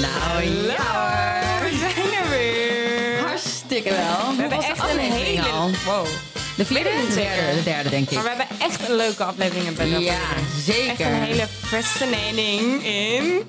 Nou ja, we zijn er weer. hartstikke wel. We hebben echt een hele... Wow. De vierde en de derde, de derde denk ik. Maar we hebben echt een leuke aflevering bij Ja, Echt zeker. een hele fascinating in...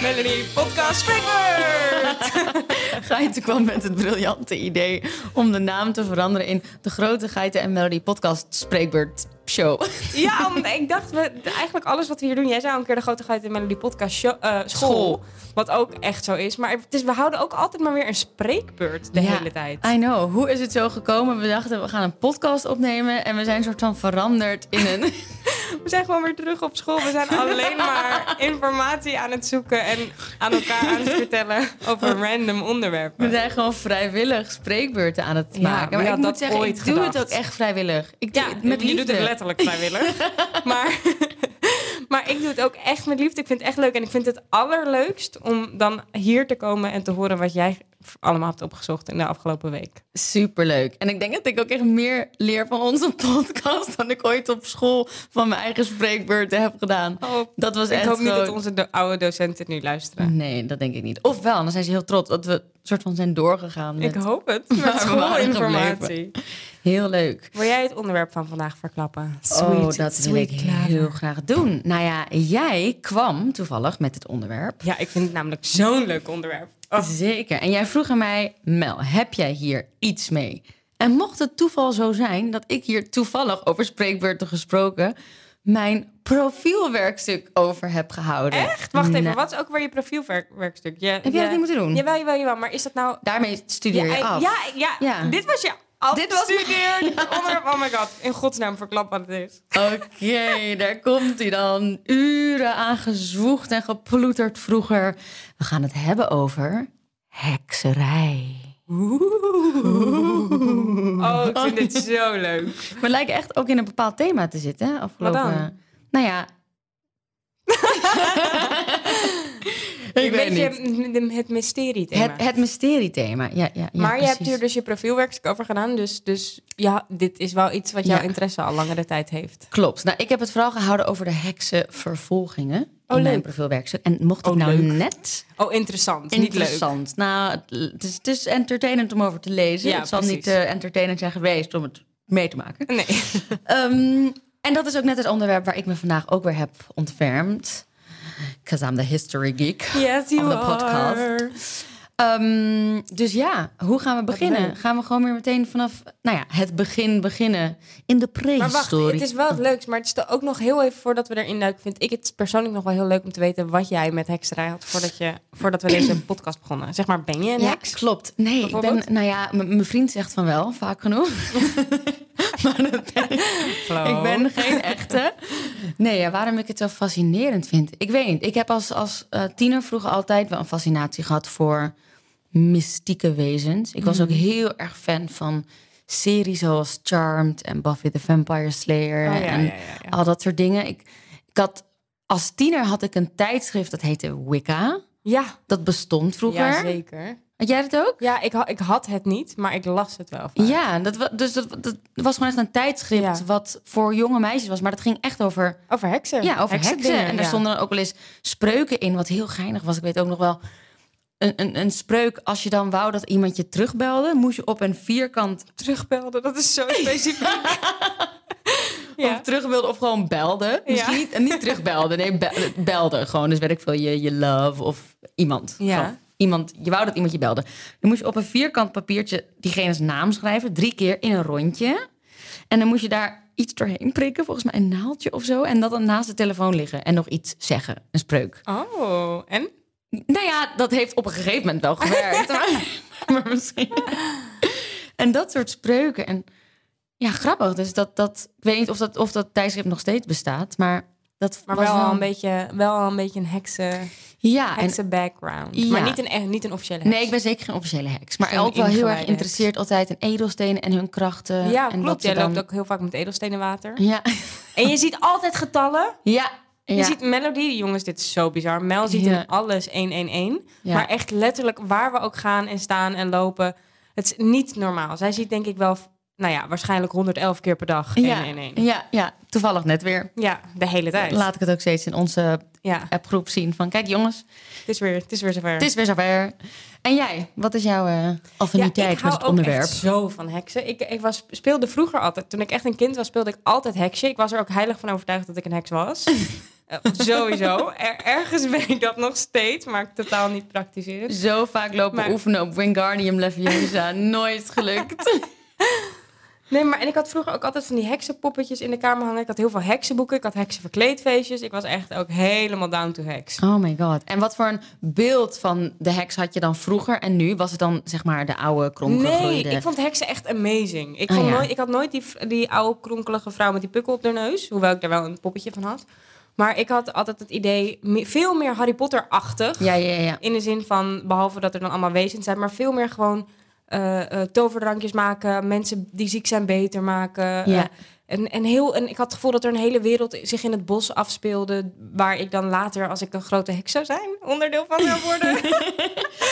Melody Podcast Spreekwoord! Geiten kwam met het briljante idee om de naam te veranderen in de Grote Geiten en Melody Podcast Spreekbeurt Show. ja, omdat ik dacht, we, eigenlijk alles wat we hier doen... Jij zei al een keer de Grote Geit en Melody Podcast show, eh, school, School. Wat ook echt zo is. Maar het is, we houden ook altijd maar weer een spreekbeurt de Ja, hele tijd. I know. Hoe is het zo gekomen? We dachten, we gaan een podcast opnemen en we zijn soort van veranderd in een... We zijn gewoon weer terug op school. We zijn alleen maar informatie aan het zoeken en aan elkaar aan het vertellen over random onderwerpen. We zijn gewoon vrijwillig spreekbeurten aan het maken. Maar ik moet dat zeggen, ik doe het ook echt vrijwillig. Ik Ja, met je doet liefde. het letterlijk vrijwillig. maar, maar ik doe het ook echt met liefde. Ik vind het echt leuk. En ik vind het allerleukst om dan hier te komen en te horen wat jij allemaal hebt opgezocht in de afgelopen week. Superleuk. En ik denk dat ik ook echt meer leer van onze podcast dan ik ooit op school van mijn eigen spreekbeurten heb gedaan. Dat was ik echt hoop niet dat onze do- oude docenten nu luisteren. Nee, dat denk ik niet. Ofwel, dan zijn ze heel trots dat we soort van zijn doorgegaan met... Ik hoop het. Met schoolinformatie. Heel leuk. Wil jij het onderwerp van vandaag verklappen? oh, dat wil ik heel graag doen. Nou ja, jij kwam toevallig met het onderwerp. Ja, ik vind het namelijk zo'n leuk onderwerp. Oh, Zeker. En jij vroeg aan mij, Mel, heb jij hier iets mee? En mocht het toeval zo zijn dat ik hier toevallig over spreekbeurten gesproken... mijn profielwerkstuk over heb gehouden. echt? Wacht even, Nou, wat is ook weer je profielwerkstuk? Je, Heb jij dat niet moeten doen? Jawel, jawel, jawel. Maar is dat nou... Daarmee studeer je af. Ja, ja, Ja. dit was je Dit was- onderwerp. Oh my god, in godsnaam verklap wat het is. Oké, daar komt hij dan. Uren aan gezwoegd en geploeterd vroeger. We gaan het hebben over hekserij. Oh, ik vind dit zo leuk. We lijken echt ook in een bepaald thema te zitten. Hè? Afgelopen... Wat dan? Nou ja. ik weet niet. het mysterie-thema. Het, het mysteriethema. Ja, ja, ja, maar je hebt hier dus je profielwerkstuk over gedaan. Dus, dus ja, dit is wel iets wat jouw Ja. interesse al langere tijd heeft. Klopt. Nou, ik heb het vooral gehouden over de heksenvervolgingen Oh, in mijn profielwerkstuk. En mocht ik Oh, nou leuk. net Oh, interessant. Niet leuk. interessant. Nou, het, is, het is entertainend om over te lezen. Ja, het zal precies. niet eh, entertainend zijn geweest om het mee te maken. Nee. Ehm, en dat is ook net het onderwerp waar ik me vandaag ook weer heb ontfermd. Because I'm the history geek. Yes, you Of de are. podcast. Ehm, dus ja, hoe gaan we beginnen? Gaan we gewoon weer meteen vanaf nou ja, het begin beginnen in de Maar wacht, prehistorie? het is wel het leukst. Maar het is ook nog heel even voordat we erin duiken. Vind ik het persoonlijk nog wel heel leuk om te weten wat jij met hekserij had voordat, je, voordat we deze podcast begonnen. Zeg maar, ben je een Ja, heks? klopt. Nee, ik ben, nou ja, mijn vriend zegt van wel, vaak genoeg. maar dat ben ik, ik ben geen echte. Nee, ja, waarom ik het zo fascinerend vind. Ik weet niet. Ik heb als, als eh, tiener vroeger altijd wel een fascinatie gehad voor mystieke wezens. Ik was ook Mhm. heel erg fan van series zoals Charmed en Buffy the Vampire Slayer. Oh, ja, en ja, ja, ja. al dat soort dingen. Ik, ik had, als tiener had ik een tijdschrift dat heette Wicca. Ja, Dat bestond vroeger. ja, zeker. had jij dat ook? Ja, ik, ha- ik had het niet, maar ik las het wel vaak. Ja, dat, dus dat, dat was gewoon echt een tijdschrift Ja. wat voor jonge meisjes was. Maar dat ging echt over, Over heksen. ja, over heksen. En daar ja. stonden dan ook wel eens spreuken in, wat heel geinig was. Ik weet ook nog wel een, een, een spreuk. Als je dan wou dat iemand je terugbelde, moest je op een vierkant terugbelden. Dat is zo specifiek. ja. of terugbelde of gewoon belde. Misschien Ja. niet, niet terugbelde, nee, be- belde gewoon. Dus weet ik veel, je, je love of iemand. Ja. Gewoon Iemand, je wou dat iemand je belde. Dan moest je op een vierkant papiertje diegene's naam schrijven, drie keer in een rondje. En dan moest je daar iets doorheen prikken, volgens mij een naaldje of zo. En dat dan naast de telefoon liggen en nog iets zeggen, een spreuk. Oh, en? Nou ja, dat heeft op een gegeven moment wel gewerkt. maar, maar misschien. En dat soort spreuken. En ja, grappig. Dus dat, dat, ik weet niet of dat, of dat tijdschrift nog steeds bestaat, maar dat Maar was wel, een beetje, wel een beetje een heksen, Ja, en, heksen background. Ja. Maar niet een, echt- niet een officiële heks. nee, ik ben zeker geen officiële heks. Maar ook wel heel erg geïnteresseerd altijd in edelstenen en hun krachten. Ja, en klopt. Jij dan- loopt ook heel vaak met edelstenen water. Ja, En je ziet altijd getallen. ja, Je ja. ziet Melody, jongens, dit is zo bizar. Mel ziet Ja. in alles 111. Ja. Maar echt letterlijk waar we ook gaan en staan en lopen. Het is niet normaal. Zij ziet denk ik wel, nou ja, waarschijnlijk 111 keer per dag. Ja, 111. ja, ja, toevallig net weer. Ja, de hele tijd. Laat ik het ook steeds in onze Ja, appgroep zien van... kijk jongens, het is weer, het is weer zover. het is weer zover. En jij, wat is jouw eh ja, affiniteit ik met hou het ook onderwerp? echt zo van heksen. Ik, ik was, speelde vroeger altijd, toen ik echt een kind was, speelde ik altijd heksje. Ik was er ook heilig van overtuigd dat ik een heks was. Eh, sowieso. Er, ergens ben ik dat nog steeds, maar ik totaal niet praktiseren. Zo vaak lopen Maar- oefenen op Wingardium Leviosa. Nooit gelukt. Nee, maar en ik had vroeger ook altijd van die heksenpoppetjes in de kamer hangen. Ik had heel veel heksenboeken, ik had heksenverkleedfeestjes. Ik was echt ook helemaal down to heks. Oh my god. En wat voor een beeld van de heks had je dan vroeger en nu? Was het dan zeg maar de oude Nee, kromgegroeide? ik vond heksen echt amazing. Ik, Ah, vond ja. nooit, ik had nooit die, die oude kronkelige vrouw met die pukkel op haar neus. Hoewel ik daar wel een poppetje van had. Maar ik had altijd het idee, veel meer Harry Potter-achtig. Ja, ja, ja. In de zin van, behalve dat er dan allemaal wezens zijn, maar veel meer gewoon eh, eh, toverdrankjes maken, mensen die ziek zijn beter maken. Ja. Eh, en, en, heel, en ik had het gevoel dat er een hele wereld zich in het bos afspeelde, waar ik dan later, als ik een grote heks zou zijn, onderdeel van zou worden.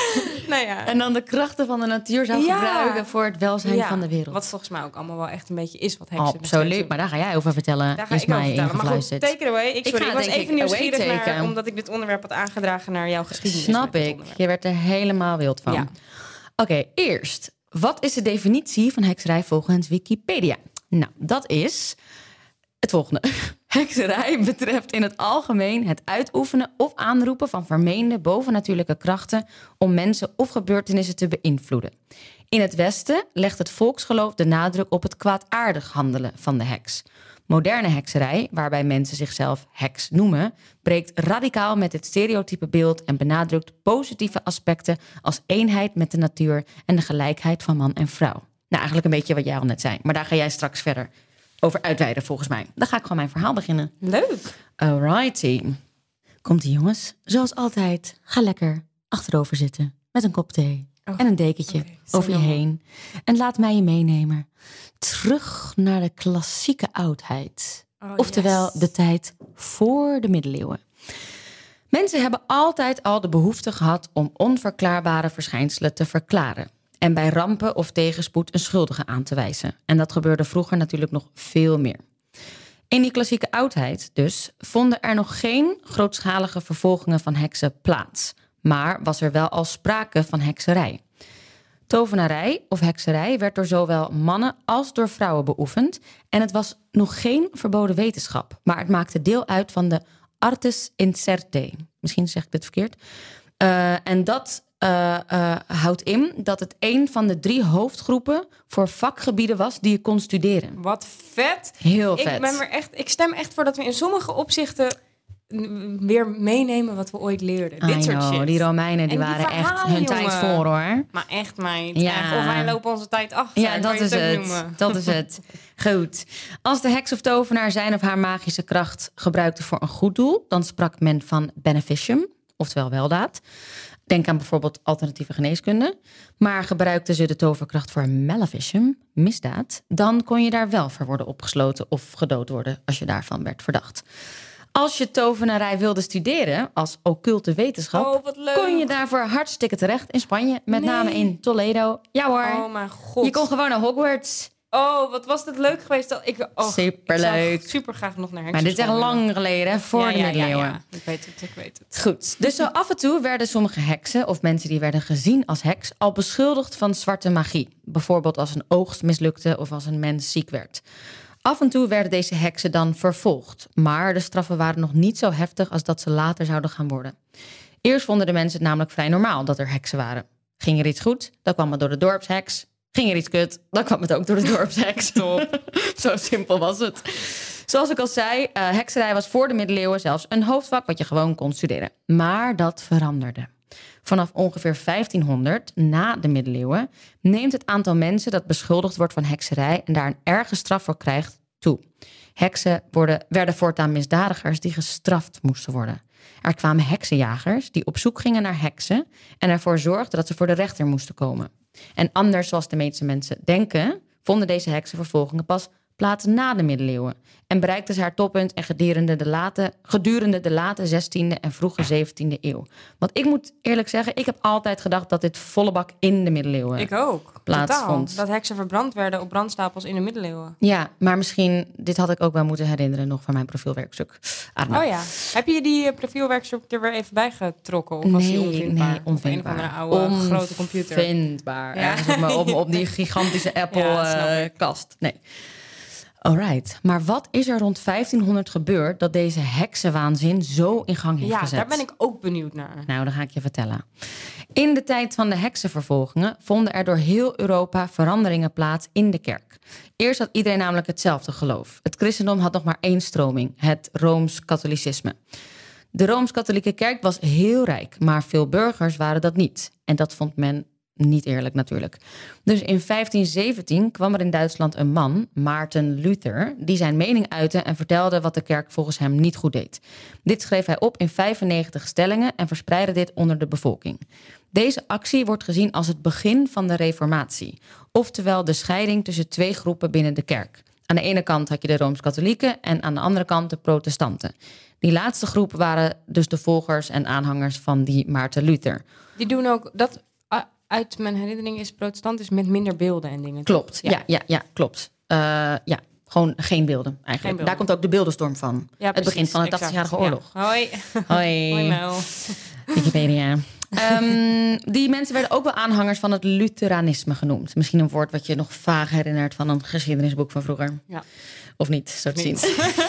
nou ja. En dan de krachten van de natuur zou Ja. gebruiken voor het welzijn Ja, van de wereld. Wat volgens mij ook allemaal wel echt een beetje is wat heksen Absoluut, maar daar ga jij over vertellen. Daar ga is ik over mij vertellen. Maar goed, ingefluisterd. take it away. Ik, sorry, ga ik was even nieuwsgierig naar, omdat ik dit onderwerp had aangedragen naar jouw geschiedenis. Snap ik. Je werd er helemaal wild van. Ja. Oké, eerst. Wat is de definitie van hekserij volgens Wikipedia? Nou, dat is het volgende. Hekserij betreft in het algemeen het uitoefenen of aanroepen van vermeende bovennatuurlijke krachten om mensen of gebeurtenissen te beïnvloeden. In het Westen legt het volksgeloof de nadruk op het kwaadaardig handelen van de heks. Moderne hekserij, waarbij mensen zichzelf heks noemen, breekt radicaal met dit stereotype beeld en benadrukt positieve aspecten als eenheid met de natuur en de gelijkheid van man en vrouw. Nou, eigenlijk een beetje wat jij al net zei, maar daar ga jij straks verder over uitweiden volgens mij. Dan ga ik gewoon mijn verhaal beginnen. Leuk. Alrighty. Komt-ie jongens. Zoals altijd, ga lekker achterover zitten met een kop thee Oh, en een dekentje over je heen. En laat mij je meenemen terug naar de klassieke oudheid. Oh, Oftewel yes. de tijd voor de middeleeuwen. Mensen hebben altijd al de behoefte gehad om onverklaarbare verschijnselen te verklaren. En bij rampen of tegenspoed een schuldige aan te wijzen. En dat gebeurde vroeger natuurlijk nog veel meer. In die klassieke oudheid dus vonden er nog geen grootschalige vervolgingen van heksen plaats. Maar was er wel al sprake van hekserij. Tovenarij of hekserij werd door zowel mannen als door vrouwen beoefend. En het was nog geen verboden wetenschap, maar het maakte deel uit van de artes incerte. Misschien zeg ik dit verkeerd. Eh, en dat eh, eh, houdt in dat het een van de drie hoofdgroepen voor vakgebieden was die je kon studeren. Wat vet. Heel vet. Ik, ben er echt, ik stem echt voor dat we in sommige opzichten weer meenemen wat we ooit leerden. I Dit soort know, shit. Die Romeinen die En die waren echt hun tijd voor hoor. Maar echt, meid. Ja. Echt, Of wij lopen onze tijd achter. Ja, dat is ook het. noemen. Dat is het. Goed. Als de heks of tovenaar zijn of haar magische kracht gebruikte voor een goed doel, dan sprak men van beneficium, oftewel weldaad. Denk aan bijvoorbeeld alternatieve geneeskunde. Maar gebruikten ze de toverkracht voor maleficium, misdaad, dan kon je daar wel voor worden opgesloten of gedood worden als je daarvan werd verdacht. Als je tovenarij wilde studeren als occulte wetenschap, Oh, wat leuk. kon je daarvoor hartstikke terecht in Spanje, met Nee. name in Toledo. Ja hoor. Oh mijn god. Je kon gewoon naar Hogwarts. Oh, wat was dat leuk geweest. Ik, oh, Superleuk. Ik super graag nog naar Maar dit is echt lang geleden, hè, voor Ja, de ja, middeleeuwen. Ja, ja. Ik weet het, ik weet het. Goed, dus zo af en toe werden sommige heksen of mensen die werden gezien als heks al beschuldigd van zwarte magie. Bijvoorbeeld als een oogst mislukte of als een mens ziek werd. Af en toe werden deze heksen dan vervolgd, maar de straffen waren nog niet zo heftig als dat ze later zouden gaan worden. Eerst vonden de mensen het namelijk vrij normaal dat er heksen waren. Ging er iets goed, dan kwam het door de dorpsheks. Ging er iets kut, dan kwam het ook door de dorpsheks. Top. Zo simpel was het. Zoals ik al zei, eh, hekserij was voor de middeleeuwen zelfs een hoofdvak wat je gewoon kon studeren. Maar dat veranderde. Vanaf ongeveer 1500, na de middeleeuwen, neemt het aantal mensen dat beschuldigd wordt van hekserij en daar een erge straf voor krijgt toe. Heksen worden, werden voortaan misdadigers die gestraft moesten worden. Er kwamen heksenjagers die op zoek gingen naar heksen en ervoor zorgden dat ze voor de rechter moesten komen. En anders, zoals de meeste mensen denken, vonden deze heksenvervolgingen pas plaats na de middeleeuwen en bereikte ze haar toppunt en gedurende de late, gedurende de late 16e en vroege 17e eeuw. Want ik moet eerlijk zeggen, ik heb altijd gedacht dat dit volle bak in de middeleeuwen Ik ook. plaatsvond. Totaal. Dat heksen verbrand werden op brandstapels in de middeleeuwen. Ja, maar misschien, dit had ik ook wel moeten herinneren nog van mijn profielwerkstuk. Oh ja. Heb je die eh, profielwerkstuk er weer even bij getrokken? Of was die nee, onvindbaar? nee, een of onvindbaar. andere oude grote computer. Onvindbaar. Ja. Ergens op, op, op die gigantische Ja. Apple-kast. nee. Alright, maar wat is er rond 1500 gebeurd dat deze heksenwaanzin zo in gang heeft Ja, gezet? daar ben ik ook benieuwd naar. Nou, dan ga ik je vertellen. In de tijd van de heksenvervolgingen vonden er door heel Europa veranderingen plaats in de kerk. Eerst had iedereen namelijk hetzelfde geloof. Het christendom had nog maar één stroming, het rooms-katholicisme. De rooms-katholieke kerk was heel rijk, maar veel burgers waren dat niet. En dat vond men niet eerlijk natuurlijk. Dus in 1517 kwam er in Duitsland een man, Maarten Luther, die zijn mening uitte en vertelde wat de kerk volgens hem niet goed deed. Dit schreef hij op in 95 stellingen en verspreidde dit onder de bevolking. Deze actie wordt gezien als het begin van de Reformatie, oftewel de scheiding tussen twee groepen binnen de kerk. Aan de ene kant had je de Rooms-Katholieken en aan de andere kant de Protestanten. Die laatste groep waren dus de volgers en aanhangers van die Maarten Luther. Die doen ook dat. Uit mijn herinnering is protestantisch met minder beelden en dingen. Klopt, Ja. ja, ja, ja, klopt. Eh, ja, gewoon geen beelden eigenlijk. beelden. Daar komt ook de beeldenstorm van. Ja, het begin van de exact. 80-jarige Ja. oorlog. Hoi. Hoi. Hoi Mel. Wikipedia. Ehm, die mensen werden ook wel aanhangers van het Lutheranisme genoemd. Misschien een woord wat je nog vaag herinnert van een geschiedenisboek van vroeger. Ja. Of niet, zo te zien.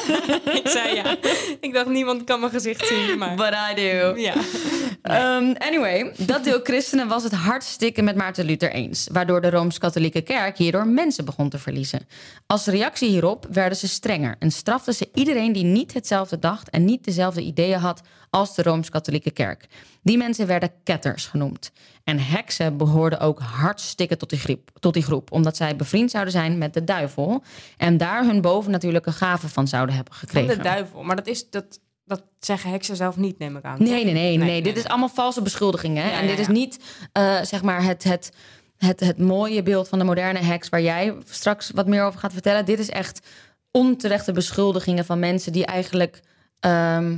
Ik zei ja. Ik dacht, niemand kan mijn gezicht zien, maar... But I do. Ja. Ehm, anyway, dat deel christenen was het hartstikke met Maarten Luther eens. Waardoor de Rooms-Katholieke Kerk hierdoor mensen begon te verliezen. Als reactie hierop werden ze strenger en straften ze iedereen die niet hetzelfde dacht en niet dezelfde ideeën had als de Rooms-Katholieke Kerk. Die mensen werden ketters genoemd. En heksen behoorden ook hartstikke tot die, groep, tot die groep, omdat zij bevriend zouden zijn met de duivel en daar hun bovennatuurlijke gaven van zouden hebben Van gekregen. de duivel. Maar dat, is, dat, dat zeggen heksen zelf niet, neem ik aan. Nee, nee, nee, nee. nee, Dit is allemaal valse beschuldigingen. Ja, en dit ja, is niet, eh, zeg maar, het, het, het, het mooie beeld van de moderne heks... waar jij straks wat meer over gaat vertellen. Dit is echt onterechte beschuldigingen van mensen die eigenlijk... ehm,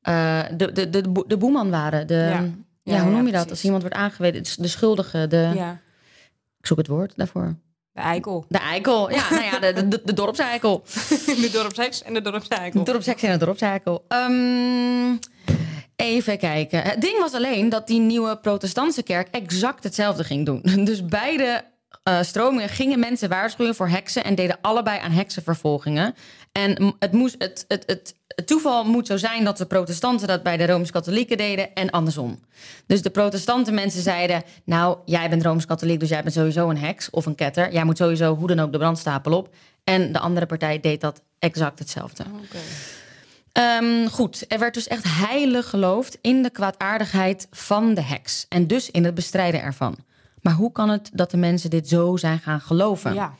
eh, de, de, de, de, de boeman waren. De, ja, Ja. hoe noem je dat? precies. Als iemand wordt aangewezen. De schuldige, de... Ja, Ik zoek het woord daarvoor. de eikel. De eikel. Ja, nou ja, de, de, de dorpseikel. De dorpsheks en de dorpseikel. De dorpsheks en de dorpseikel. Ehm, even kijken. Het ding was alleen dat die nieuwe protestantse kerk exact hetzelfde ging doen. Dus beide eh, stromingen gingen mensen waarschuwen voor heksen... en deden allebei aan heksenvervolgingen. En het, moest, het, het, het, het toeval moet zo zijn dat de protestanten dat bij de Rooms-Katholieken deden... en andersom. Dus de protestante mensen zeiden... nou, jij bent Rooms-Katholiek, dus jij bent sowieso een heks of een ketter. Jij moet sowieso hoe dan ook de brandstapel op. En de andere partij deed dat exact hetzelfde. Oké. Ehm, goed, er werd dus echt heilig geloofd in de kwaadaardigheid van de heks. En dus in het bestrijden ervan. Maar hoe kan het dat de mensen dit zo zijn gaan geloven? Ja.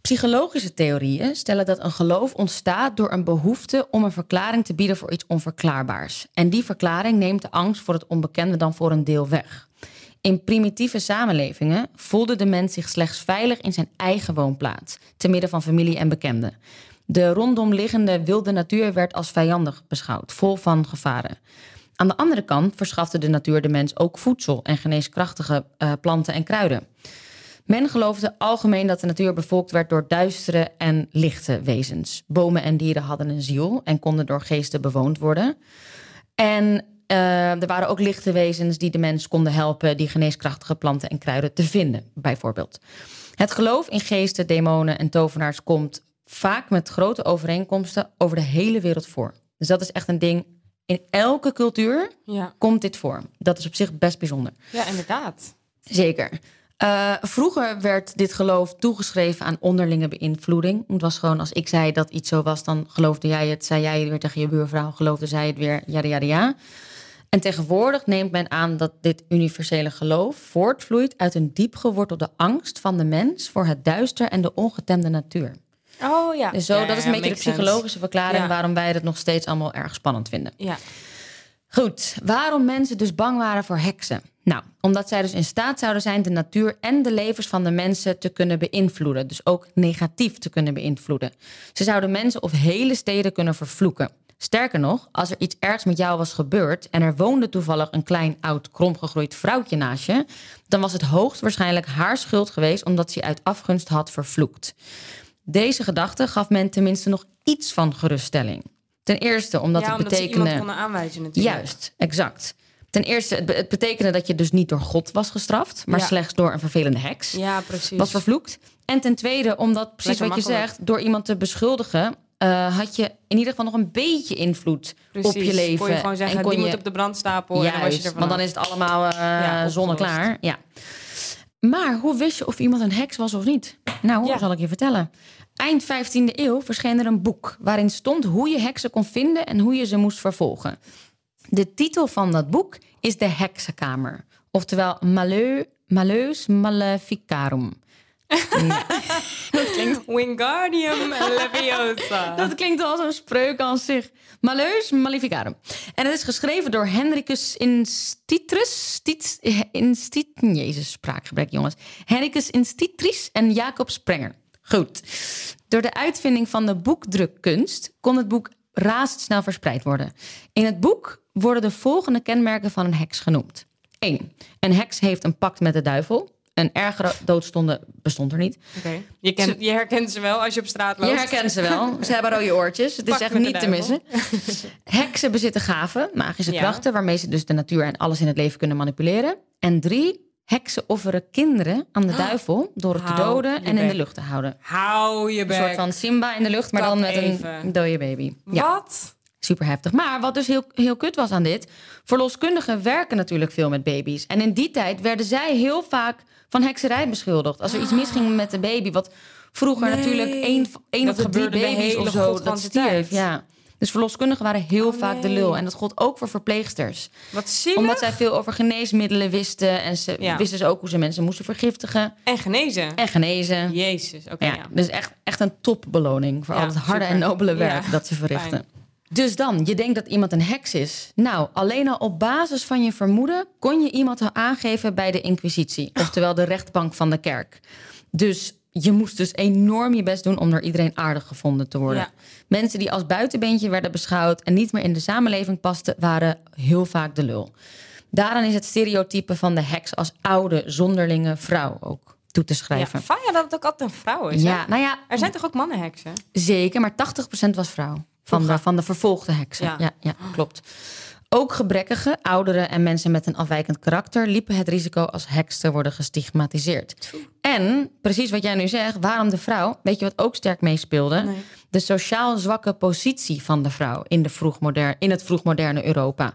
Psychologische theorieën stellen dat een geloof ontstaat door een behoefte om een verklaring te bieden voor iets onverklaarbaars. En die verklaring neemt de angst voor het onbekende dan voor een deel weg. In primitieve samenlevingen voelde de mens zich slechts veilig in zijn eigen woonplaats, te midden van familie en bekenden. De rondom liggende wilde natuur werd als vijandig beschouwd, vol van gevaren. Aan de andere kant verschafte de natuur de mens ook voedsel en geneeskrachtige eh, planten en kruiden. Men geloofde algemeen dat de natuur bevolkt werd door duistere en lichte wezens. Bomen en dieren hadden een ziel en konden door geesten bewoond worden. En eh, er waren ook lichte wezens die de mens konden helpen die geneeskrachtige planten en kruiden te vinden, bijvoorbeeld. Het geloof in geesten, demonen en tovenaars komt vaak met grote overeenkomsten over de hele wereld voor. Dus dat is echt een ding. In elke cultuur Ja. komt dit voor. Dat is op zich best bijzonder. ja, inderdaad. Zeker. Eh, vroeger werd dit geloof toegeschreven aan onderlinge beïnvloeding. Het was gewoon als ik zei dat iets zo was, dan geloofde jij het. Zei jij het weer tegen je buurvrouw, geloofde zij het weer. Ja, ja, ja. En tegenwoordig neemt men aan dat dit universele geloof voortvloeit uit een diep gewortelde angst van de mens voor het duister en de ongetemde natuur. Oh ja. Dus zo, Ja, dat is ja, een beetje de sense. psychologische verklaring Ja. waarom wij het nog steeds allemaal erg spannend vinden. Ja. Goed, waarom mensen dus bang waren voor heksen? Nou, omdat zij dus in staat zouden zijn de natuur en de levens van de mensen te kunnen beïnvloeden. Dus ook negatief te kunnen beïnvloeden. Ze zouden mensen of hele steden kunnen vervloeken. Sterker nog, als er iets ergs met jou was gebeurd en er woonde toevallig een klein oud kromgegroeid vrouwtje naast je, dan was het hoogstwaarschijnlijk haar schuld geweest omdat ze uit afgunst had vervloekt. Deze gedachte gaf men tenminste nog iets van geruststelling. Ten eerste omdat ja, het omdat betekende. iemand konden aanwijzen natuurlijk. Juist, exact. Ten eerste, het, be- het betekende dat je dus niet door God was gestraft, maar Ja. slechts door een vervelende heks Ja, precies. was vervloekt. En ten tweede, omdat precies Lekker wat je zegt, door iemand te beschuldigen, eh, had je in ieder geval nog een beetje invloed Precies. op je leven. Kon je gewoon zeggen, en kon die je, moet op de brandstapel. en dan was je Juist, er want dan is het allemaal eh Ja, zonneklaar. Ja. Maar hoe wist je of iemand een heks was of niet? Nou, Ja. zal ik je vertellen. Eind 15e eeuw verscheen er een boek waarin stond hoe je heksen kon vinden en hoe je ze moest vervolgen. De titel van dat boek is De Heksenkamer, oftewel Maleu, Maleus Maleficarum. Dat, klinkt, Wingardium Leviosa. dat klinkt als een spreuk aan zich. Maleus Maleficarum. En het is geschreven door Henricus Institrus. Stit, Instit, Jezus, spraakgebrek, jongens. Henricus Institris en Jacob Sprenger. Goed. Door de uitvinding van de boekdrukkunst kon het boek razendsnel verspreid worden. In het boek worden de volgende kenmerken van een heks genoemd. 1. Een heks heeft een pact met de duivel. Een ergere doodstonde bestond er niet. Oké. Je, je herkent ze wel als je op straat loopt. Je herkent ze wel. Ze hebben rode oortjes. Het is echt niet te missen. Heksen bezitten gaven, magische Ja. krachten... waarmee ze dus de natuur en alles in het leven kunnen manipuleren. En drie, heksen offeren kinderen aan de duivel... door het te Hou doden je en in bek. de lucht te houden. Hou je Een bek. soort van Simba in de lucht, maar dan met even. een dode baby. Ja, Wat? super heftig. Maar wat dus heel, heel kut was aan dit... verloskundigen werken natuurlijk veel met baby's. En in die tijd werden zij heel vaak van hekserij beschuldigd. Als er iets misging met de baby... wat vroeger Nee. natuurlijk één, één Dat of de drie gebeurde de baby's hele of zo... dat stierf. tijd. Ja. Dus verloskundigen waren heel Oh, vaak de lul. En dat gold ook voor verpleegsters. Wat zielig. Omdat zij veel over geneesmiddelen wisten... en ze Ja. wisten ze ook hoe ze mensen moesten vergiftigen... En genezen. en genezen. Jezus, oké. Ja, ja. dus echt, echt een topbeloning voor al het harde super. en nobele werk dat ze verrichten. fijn. Dus dan, je denkt dat iemand een heks is. Nou, alleen al op basis van je vermoeden kon je iemand aangeven bij de inquisitie, oftewel de rechtbank van de kerk. Dus je moest dus enorm je best doen om door iedereen aardig gevonden te worden. Ja. Mensen die als buitenbeentje werden beschouwd en niet meer in de samenleving pasten, waren heel vaak de lul. Daaraan is het stereotype van de heks als oude, zonderlinge vrouw ook toe te Ja, schrijven. fijn ja, dat het ook altijd een vrouw is. hè? Ja, nou ja, Er zijn toch ook mannenheksen? Zeker, maar 80% was vrouw. Van de, van de vervolgde heksen. Ja. Ja. Ja, klopt. Ook gebrekkige, ouderen en mensen met een afwijkend karakter liepen het risico als heks te worden gestigmatiseerd. En precies wat jij nu zegt, waarom de vrouw? Weet je wat ook sterk meespeelde? Nee. De sociaal zwakke positie van de vrouw in, de vroegmoder in het vroegmoderne Europa.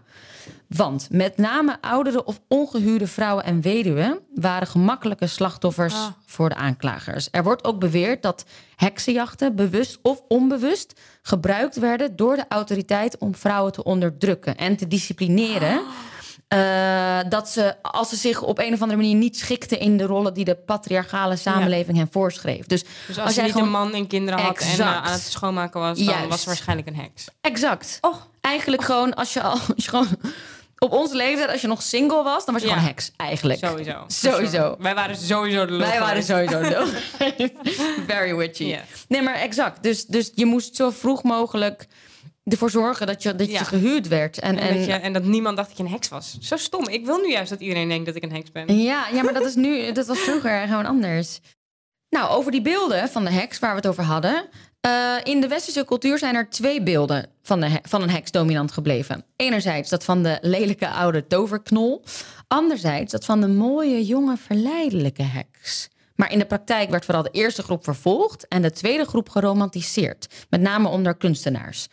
Want met name oudere of ongehuwde vrouwen en weduwen waren gemakkelijke slachtoffers Ah. voor de aanklagers. Er wordt ook beweerd dat heksenjachten, bewust of onbewust, gebruikt werden door de autoriteit om vrouwen te onderdrukken en te disciplineren. Eh, dat ze, als ze zich op een of andere manier niet schikten in de rollen die de patriarchale samenleving hen voorschreef. Dus, Dus als, je jij niet een man en kinderen had en eh, aan het schoonmaken was, dan Juist. was ze waarschijnlijk een heks. Exact. Oh. Eigenlijk gewoon als je al als je gewoon op onze leeftijd, als je nog single was, dan was je Ja. gewoon heks eigenlijk. Sowieso. Sowieso. Wij waren sowieso de lul Wij waren sowieso de Very witchy. Nee, maar exact. Dus, dus je moest zo vroeg mogelijk ervoor zorgen dat je, dat je Ja. gehuurd werd. En, En, en, dat je, en dat niemand dacht dat je een heks was. Zo stom. Ik wil nu juist dat iedereen denkt dat ik een heks ben. Ja, ja, maar dat is nu, dat was vroeger gewoon anders. Nou, over die beelden van de heks waar we het over hadden. Eh, in de westerse cultuur zijn er twee beelden van, de van een heks dominant gebleven. Enerzijds dat van de lelijke oude toverknol. Anderzijds dat van de mooie, jonge, verleidelijke heks. Maar in de praktijk werd vooral de eerste groep vervolgd en de tweede groep geromantiseerd. Met name onder kunstenaars.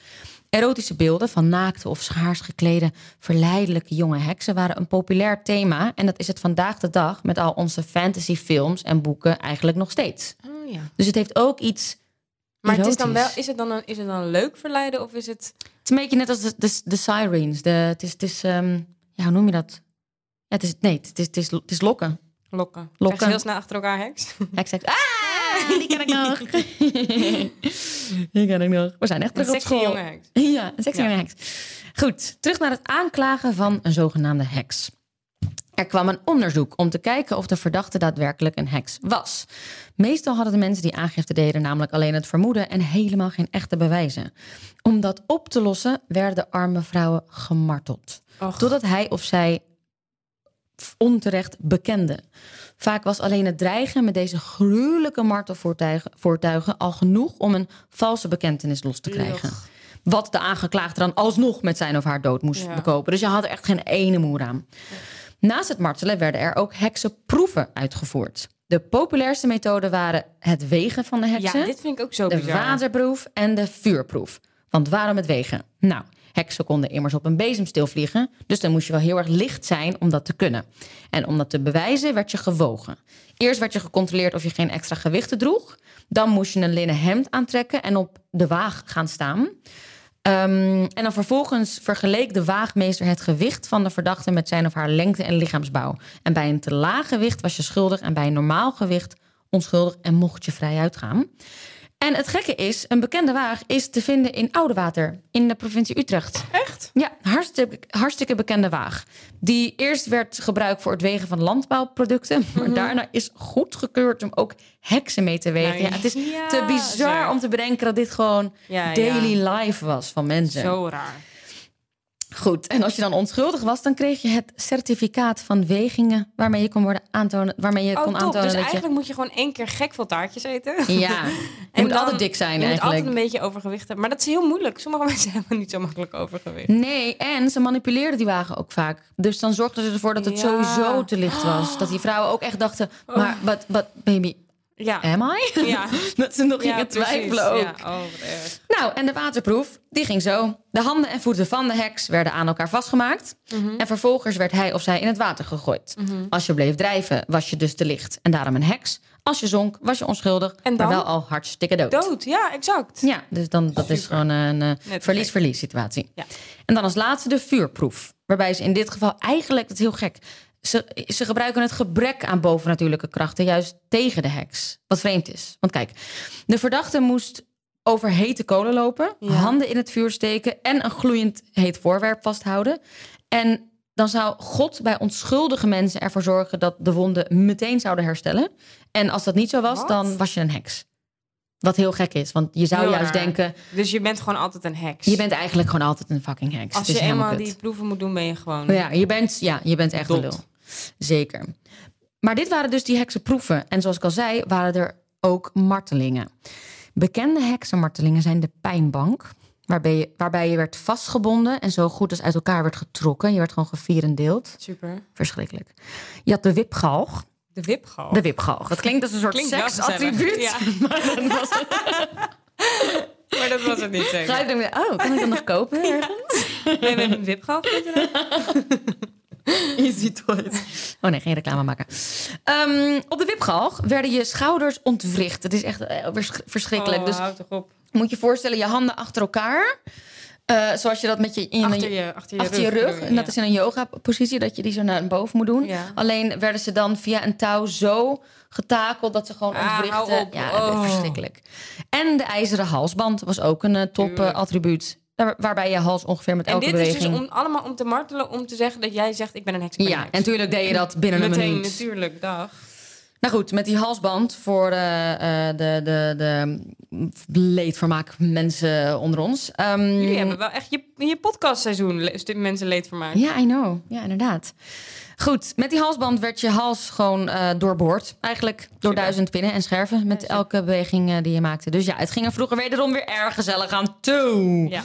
Erotische beelden van naakte of schaars geklede, verleidelijke jonge heksen waren een populair thema. En dat is het vandaag de dag met al onze fantasyfilms en boeken eigenlijk nog steeds. Oh, ja. Dus het heeft ook iets. Maar het is, dan wel, is, het dan een, is het dan leuk verleiden of is het... Het is een beetje net als de, de, de sirens. De, het is, het is ehm, ja, hoe noem je dat? Ja, het is, nee, het is, het is, het is lokken. Lokken. Ze heel snel achter elkaar heks. Heks, heks. Ah, die ken ik nog. die ken ik nog. We zijn echt Een terug op sexy school. jonge heks. Ja, een sexy Ja. jonge heks. Goed, terug naar het aanklagen van een zogenaamde heks. Er kwam een onderzoek om te kijken of de verdachte daadwerkelijk een heks was. Meestal hadden de mensen die aangifte deden namelijk alleen het vermoeden en helemaal geen echte bewijzen. Om dat op te lossen werden de arme vrouwen gemarteld. Och. Totdat hij of zij onterecht bekende. Vaak was alleen het dreigen met deze gruwelijke martelvoortuigen voortuigen al genoeg om een valse bekentenis los te krijgen. Ugh. Wat de aangeklaagde dan alsnog met zijn of haar dood moest Ja. bekopen. Dus je had er echt geen ene moer aan. Naast het martelen werden er ook heksenproeven uitgevoerd. De populairste methoden waren het wegen van de heksen, Ja, dit vind ik ook zo de bizar. waterproef en de vuurproef. Want waarom het wegen? Nou, heksen konden immers op een bezemstil vliegen, dus dan moest je wel heel erg licht zijn om dat te kunnen. En om dat te bewijzen werd je gewogen. Eerst werd je gecontroleerd of je geen extra gewichten droeg. Dan moest je een linnen hemd aantrekken en op de waag gaan staan. Ehm, en dan vervolgens vergeleek de waagmeester het gewicht van de verdachte met zijn of haar lengte en lichaamsbouw. En bij een te laag gewicht was je schuldig en bij een normaal gewicht onschuldig en mocht je vrij uitgaan. En het gekke is, een bekende waag is te vinden in Oudewater in de provincie Utrecht. Echt? Ja, hartstikke, hartstikke bekende waag. Die eerst werd gebruikt voor het wegen van landbouwproducten. Maar daarna is goedgekeurd om ook heksen mee te wegen. Mhm. Ja, het is ja, te bizar zeg. om te bedenken dat dit gewoon Ja, daily life was van mensen. Zo raar. Goed, en als je dan onschuldig was, dan kreeg je het certificaat van wegingen waarmee je kon worden aantonen, waarmee je Oh, kon top. aantonen Dus dat je. eigenlijk moet je gewoon één keer gek veel taartjes eten. Ja, je En moet dan- altijd dik zijn Je moet eigenlijk. altijd een beetje overgewicht hebben. Maar dat is heel moeilijk. Sommige mensen hebben niet zo makkelijk overgewicht. Nee, en ze manipuleerden die wagen ook vaak. Dus dan zorgden ze ervoor dat het Ja. Oh. sowieso te licht was. Dat die vrouwen ook echt dachten, maar but, but baby, Ja. am I? Ja. dat ze nog Ja, gingen twijfelen ook. Ja, oh. Nou, en de waterproef, die ging zo. De handen en voeten van de heks werden aan elkaar vastgemaakt. Mhm. En vervolgens werd hij of zij in het water gegooid. Als je bleef drijven, was je dus te licht. En daarom een heks. Als je zonk, was je onschuldig. En Maar wel al hartstikke dood. Dood, ja, exact. Ja, dus dan, dat is gewoon een eh, Net verlies-verlies situatie. Ja. En dan als laatste de vuurproef. Waarbij ze in dit geval eigenlijk, dat is heel gek... Ze, ze gebruiken het gebrek aan bovennatuurlijke krachten juist tegen de heks. Wat vreemd is. Want kijk, de verdachte moest over hete kolen lopen... Ja. handen in het vuur steken... en een gloeiend heet voorwerp vasthouden. En dan zou God bij onschuldige mensen ervoor zorgen... dat de wonden meteen zouden herstellen. En als dat niet zo was, Wat? dan was je een heks. Wat heel gek is, want je zou juist denken... Dus je bent gewoon altijd een heks. Je bent eigenlijk gewoon altijd een fucking heks. Als je eenmaal die proeven moet doen, ben je gewoon... Ja, je bent, ja, je bent echt een lul. Zeker. Maar dit waren dus die heksenproeven. En zoals ik al zei, waren er ook martelingen. Bekende heksenmartelingen zijn de pijnbank. Waarbij je, waarbij je werd vastgebonden en zo goed als uit elkaar werd getrokken. Je werd gewoon gevierendeeld. Super. Verschrikkelijk. Je had de wipgalg. De wipgal. De wipgalg. Dat klinkt als een soort seksattribuut. Ja. Maar dat was Maar dat was het niet Ga zeker. je dan weer, oh, kan ik dat nog kopen? ergens? Nee, we hebben een wipgal. Easy Toys. Oh nee, geen reclame maken. Ehm, op de wipgalg werden je schouders ontwricht. Het is echt eh, vers- verschrikkelijk. Oh, dus houd toch op. moet je voorstellen, je handen achter elkaar. Eh, zoals je dat met je in Achter je, achter je achter je rug. En dat ja. is in een yoga-positie, dat je die zo naar boven moet doen. Ja. Alleen werden ze dan via een touw zo getakeld dat ze gewoon Ah, hou ontwrichten. op. Ja, dat is Oh. verschrikkelijk. En de ijzeren halsband was ook een eh, top attribuut. Waarbij je hals ongeveer met En elke dit is dus om, allemaal om te martelen, om te zeggen dat jij zegt, ik ben een heks. ik ben Ja, een en natuurlijk deed je dat binnen een Meteen, minuut. natuurlijk, dag. Nou goed, met die halsband voor eh, eh, de, de, de leedvermaak mensen onder ons. Ehm, Jullie hebben wel echt je, je podcastseizoen mensen leed vermaakt. Ja, I know. Ja, inderdaad. Goed, met die halsband werd je hals gewoon eh, doorboord. Eigenlijk door Super. duizend pinnen en scherven met elke beweging die je maakte. Dus ja, het ging er vroeger wederom weer erg gezellig aan toe. Ja.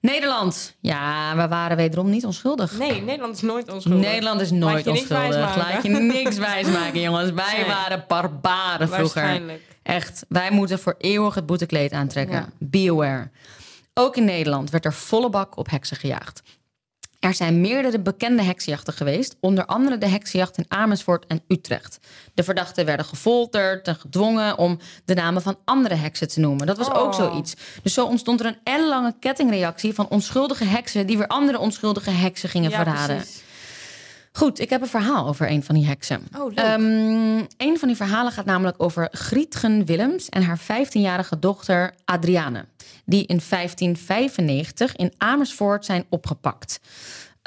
Nederland. Ja, we waren wederom niet onschuldig. Nee, Nederland is nooit onschuldig. Nederland is Laat nooit je onschuldig. Laat je niks wijsmaken, jongens. Wij Nee. waren barbaren vroeger. Waarschijnlijk. Echt, wij moeten voor eeuwig het boetekleed aantrekken. Ja. Be aware. Ook in Nederland werd er volle bak op heksen gejaagd. Er zijn meerdere bekende heksenjachten geweest, onder andere de heksenjacht in Amersfoort en Utrecht. De verdachten werden gefolterd en gedwongen om de namen van andere heksen te noemen. Dat was ook Oh. zoiets. Dus zo ontstond er een ellenlange kettingreactie van onschuldige heksen die weer andere onschuldige heksen gingen Ja, verraden. precies. Goed, ik heb een verhaal over een van die heksen. Oh, leuk. Ehm, een van die verhalen gaat namelijk over Grietgen Willems en haar 15-jarige dochter Adriane. Die in 1595 in Amersfoort zijn opgepakt.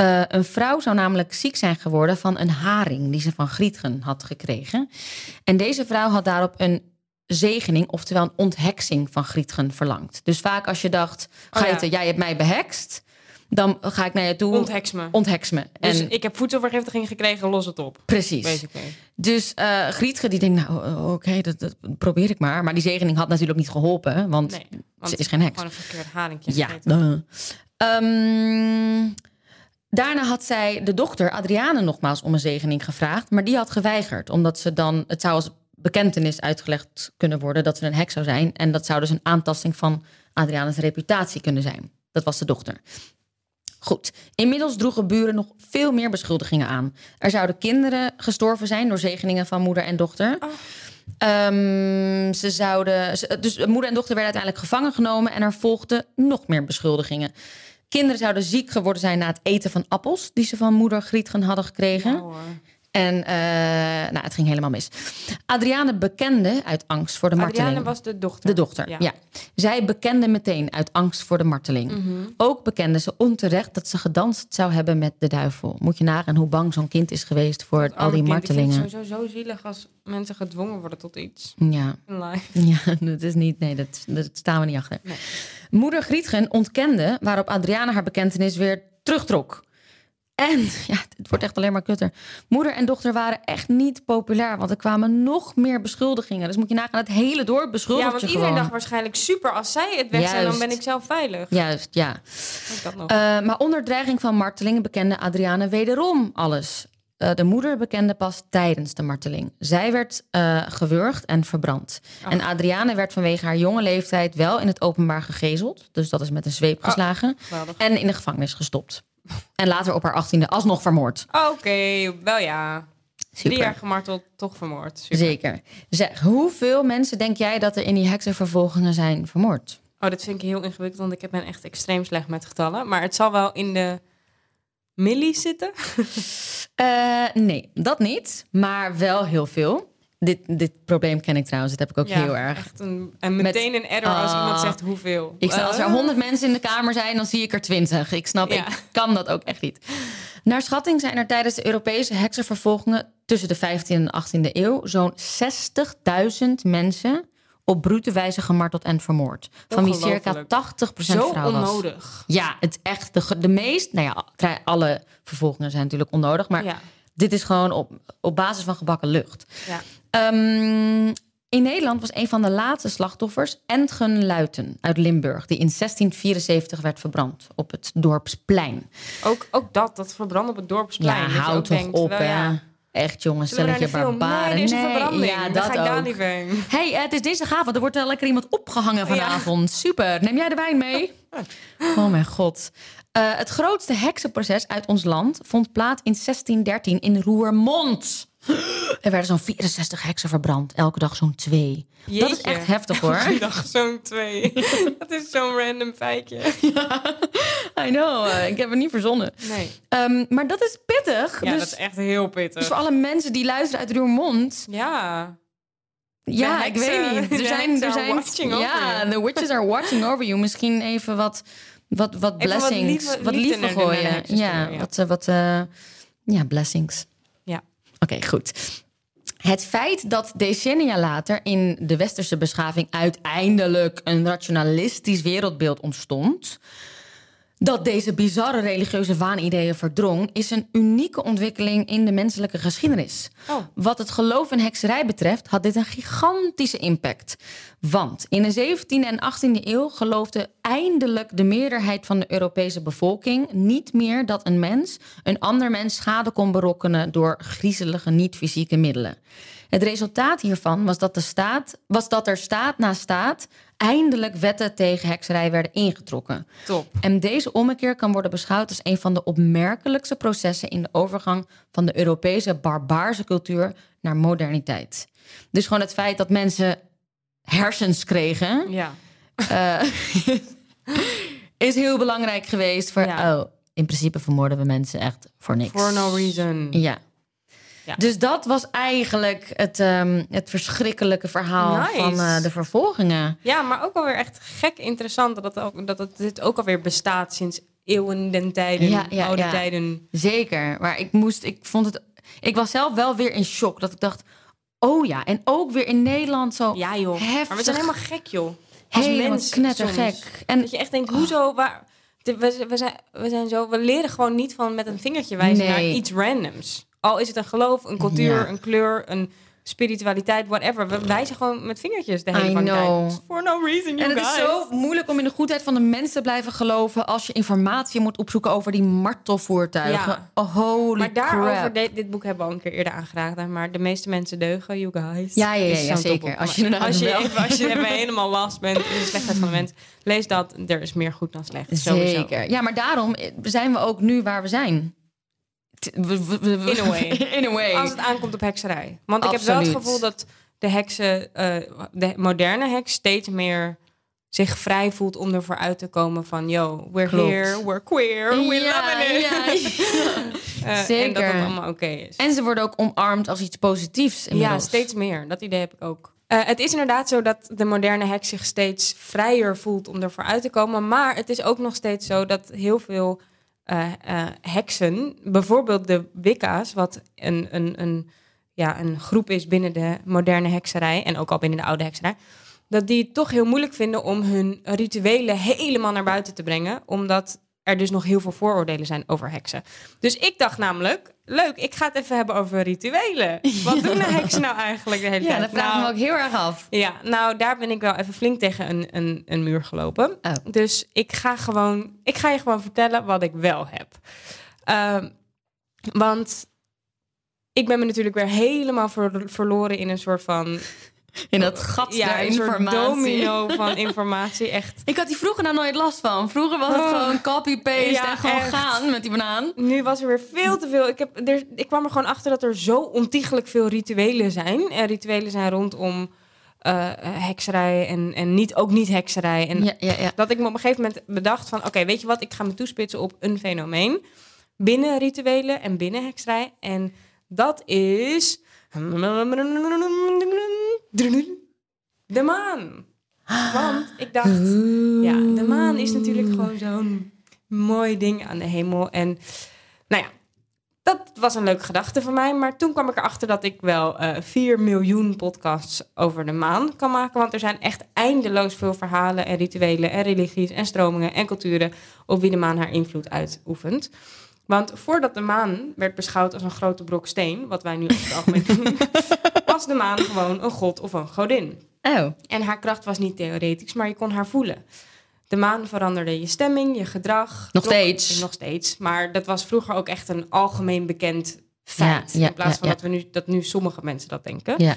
Uh, een vrouw zou namelijk ziek zijn geworden van een haring die ze van Grietgen had gekregen. En deze vrouw had daarop een zegening, oftewel een ontheksing van Grietgen verlangd. Dus vaak als je dacht, ga je oh, ja. jij hebt mij behekst, dan ga ik naar je toe. Ontheks me. Ontheks me. Dus en ik heb voedselvergiftiging gekregen, los het op. Precies. Basically. Dus uh, Grietje die denkt, nou oké, dat, dat, probeer ik maar. Maar die zegening had natuurlijk niet geholpen, want, nee, want ze is geen heks. Gewoon een verkeerd. Ja. Um, daarna had zij de dochter Adriane nogmaals om een zegening gevraagd, maar die had geweigerd, omdat ze dan het zou als bekentenis uitgelegd kunnen worden dat ze een heks zou zijn en dat zou dus een aantasting van Adriane's reputatie kunnen zijn. Dat was de dochter. Goed, inmiddels droegen buren nog veel meer beschuldigingen aan. Er zouden kinderen gestorven zijn door zegeningen van moeder en dochter. Oh. Um, ze zouden, dus moeder en dochter werden uiteindelijk gevangen genomen en er volgden nog meer beschuldigingen. Kinderen zouden ziek geworden zijn na het eten van appels die ze van moeder Grietgen hadden gekregen. En uh, nou, het ging helemaal mis. Adriane bekende uit angst voor de marteling. Adriane was de dochter. De dochter, ja. Zij bekende meteen uit angst voor de marteling. Mhm. Ook bekende ze onterecht dat ze gedanst zou hebben met de duivel. Moet je nagaan hoe bang zo'n kind is geweest voor al die martelingen. Het is sowieso zo zielig als mensen gedwongen worden tot iets. Ja. Live. Ja, dat is niet, nee, dat, dat staan we niet achter. Nee. Moeder Grietgen ontkende waarop Adriane haar bekentenis weer terugtrok. En ja, het wordt echt alleen maar kutter. Moeder en dochter waren echt niet populair, want er kwamen nog meer beschuldigingen. Dus moet je nagaan, het hele dorp beschuldigd Ja, want iedereen dacht waarschijnlijk super, als zij het weg zijn, dan ben ik zelf veilig. Juist, ja. Dat nog. Uh, maar onder dreiging van martelingen bekende Adriane wederom alles. Uh, de moeder bekende pas tijdens de marteling. Zij werd uh, gewurgd en verbrand. En Adriane werd vanwege haar jonge leeftijd wel in het openbaar gegezeld. Dus dat is met een zweep geslagen. en in de gevangenis gestopt. En later op haar achttiende alsnog vermoord. Oké, wel ja. Super. Drie jaar gemarteld, toch vermoord. Super. Zeker. Zeg, hoeveel mensen denk jij dat er in die heksenvervolgingen zijn vermoord? Oh, dat vind ik heel ingewikkeld, want ik ben echt extreem slecht met getallen. Maar het zal wel in de millies zitten? uh, nee, dat niet. Maar wel heel veel. Dit, dit probleem ken ik trouwens. Dat heb ik ook heel erg. Echt een, en meteen een error als iemand ah. zegt hoeveel. Ik, als er 100 mensen in de kamer zijn, dan zie ik er 20. Ik snap, ik kan dat ook echt niet. Naar schatting zijn er tijdens de Europese heksenvervolgingen tussen de 15e en 18e eeuw zo'n 60.000 mensen op brute wijze gemarteld en vermoord. Van wie circa 80% Zo vrouw was. onnodig. Ja, het echt de, de meest... Nou ja, alle vervolgingen zijn natuurlijk onnodig, maar... Dit is gewoon op, op basis van gebakken lucht. Ja. Um, in Nederland was een van de laatste slachtoffers Entgen Luiten uit Limburg, die in 1674 werd verbrand op het dorpsplein. Ook, ook dat, dat verbrand op het dorpsplein. Ja, houd toch denkt, op. Echt jongens, stelletje barbaren. Nee, nee, ja, dat ga ik daar niet heen. hey, het is deze avond. Er wordt wel lekker iemand opgehangen vanavond. Super. Neem jij de wijn mee? oh mijn god. Uh, het grootste heksenproces uit ons land vond plaats in 1613 in Roermond. Er werden zo'n 64 heksen verbrand. Elke dag zo'n twee. Dat is echt heftig hoor. Elke dag zo'n twee. dat is zo'n random feitje. ja, I know. Uh, ik heb het niet verzonnen. Nee. Um, maar dat is pittig. Ja, dus, dat is echt heel pittig. Dus voor alle mensen die luisteren uit Roermond. Ja. Ja, ik weet niet. Er zijn, er zijn, ja, the witches are watching over you. Misschien even wat, wat, wat blessings, wat, wat liever gooien. Ja, ja, wat, uh, wat uh, ja, blessings. Oké, goed. Het feit dat decennia later in de westerse beschaving uiteindelijk een rationalistisch wereldbeeld ontstond, dat deze bizarre religieuze waanideeën verdrong, is een unieke ontwikkeling in de menselijke geschiedenis. Oh. Wat het geloof in hekserij betreft, had dit een gigantische impact. Want in de 17e en 18e eeuw geloofde eindelijk de meerderheid van de Europese bevolking niet meer dat een mens een ander mens schade kon berokkenen door griezelige niet-fysieke middelen. Het resultaat hiervan was dat, de staat, was dat er staat na staat eindelijk wetten tegen hekserij werden ingetrokken. Top. En deze ommekeer kan worden beschouwd als een van de opmerkelijkste processen in de overgang van de Europese barbaarse cultuur naar moderniteit. Dus gewoon het feit dat mensen hersens kregen, ja. Uh, is heel belangrijk geweest voor. Oh, in principe vermoorden we mensen echt voor niks. For no reason. Ja. Dus dat was eigenlijk het, um, het verschrikkelijke verhaal van uh, de vervolgingen. Ja, maar ook alweer echt gek interessant dat, ook, dat het, dit ook alweer bestaat sinds eeuwen den tijden, Ja, ja, oude ja. tijden. Zeker. Maar ik moest, ik vond het. Ik was zelf wel weer in shock. Dat ik dacht. Oh ja, en ook weer in Nederland zo Ja joh, heftig. maar we zijn helemaal gek joh. Als helemaal mens knettergek. soms. En Dat je echt denkt, hoezo, waar... de- We, we, zijn, we zijn zo, we leren gewoon niet van met een vingertje wijzen Nee. naar iets randoms. Al is het een geloof, een cultuur, Ja. een kleur, een spiritualiteit, whatever. We wijzen gewoon met vingertjes de hele tijd. For no reason, you En het guys. is zo moeilijk om in de goedheid van de mensen te blijven geloven als je informatie moet opzoeken over die martelvoertuigen. Ja. Oh, holy Maar daarover, dit, dit boek hebben we al een keer eerder aangeraden. Maar de meeste mensen deugen, you guys. Ja, ja, ja, zeker. Als je als je, even, als je even helemaal last bent in de slechtheid van de mens, lees dat. Er is meer goed dan slecht. Sowieso. Zeker. Ja, maar daarom zijn we ook nu waar we zijn. T- we- we- we- we- In a way. In a way. Als het aankomt op hekserij. Want ik heb wel het gevoel dat de heksen, eh, de moderne heks, steeds meer zich vrij voelt om ervoor uit te komen van, yo, we're Klopt. here, we're queer, we Ja, love it. ja, Eh, En Zeker. dat het allemaal oké is. En ze worden ook omarmd als iets positiefs. Ja, steeds meer. Dat idee heb ik ook. Eh, het is inderdaad zo dat de moderne heks zich steeds vrijer voelt om ervoor uit te komen. Maar het is ook nog steeds zo dat heel veel eh, eh, heksen, bijvoorbeeld de Wicca's, wat een, een, een, ja, een groep is binnen de moderne hekserij en ook al binnen de oude hekserij, dat die het toch heel moeilijk vinden om hun rituelen helemaal naar buiten te brengen, omdat er dus nog heel veel vooroordelen zijn over heksen. Dus ik dacht namelijk, leuk, ik ga het even hebben over rituelen. Wat doen de heksen nou eigenlijk de hele Ja, tijd? dat vraag ik Nou, me ook heel erg af. ja, nou daar ben ik wel even flink tegen een, een, een muur gelopen. Oh. Dus ik ga gewoon, ik ga je gewoon vertellen wat ik wel heb. Ehm, want ik ben me natuurlijk weer helemaal ver- verloren in een soort van In dat gat ja, der een soort informatie. domino van informatie. Echt. Ik had die vroeger nou nooit last van. Vroeger was het Oh. gewoon copy-paste Ja, en gewoon echt. gaan met die banaan. Nu was er weer veel te veel. Ik, heb, er, ik kwam er gewoon achter dat er zo ontiegelijk veel rituelen zijn. En rituelen zijn rondom eh, hekserij en, en niet, ook niet hekserij. En Ja, ja, ja. dat ik me op een gegeven moment bedacht van... oké, weet je wat, ik ga me toespitsen op een fenomeen... binnen rituelen en binnen hekserij. En dat is... De maan. Want ik dacht... Ja, de maan is natuurlijk gewoon zo'n mooi ding aan de hemel. En nou ja, dat was een leuke gedachte van mij. Maar toen kwam ik erachter dat ik wel eh 4 miljoen podcasts over de maan kan maken. Want er zijn echt eindeloos veel verhalen en rituelen en religies en stromingen en culturen op wie de maan haar invloed uitoefent. Want voordat de maan werd beschouwd als een grote brok steen, wat wij nu over het algemeen doen, was de maan gewoon een god of een godin. Oh. En haar kracht was niet theoretisch, maar je kon haar voelen. De maan veranderde je stemming, je gedrag. Nog Klok- steeds. Nog steeds. Maar dat was vroeger ook echt een algemeen bekend feit. Ja, ja, in plaats van ja. Dat, we nu, dat nu sommige mensen dat denken. Ja.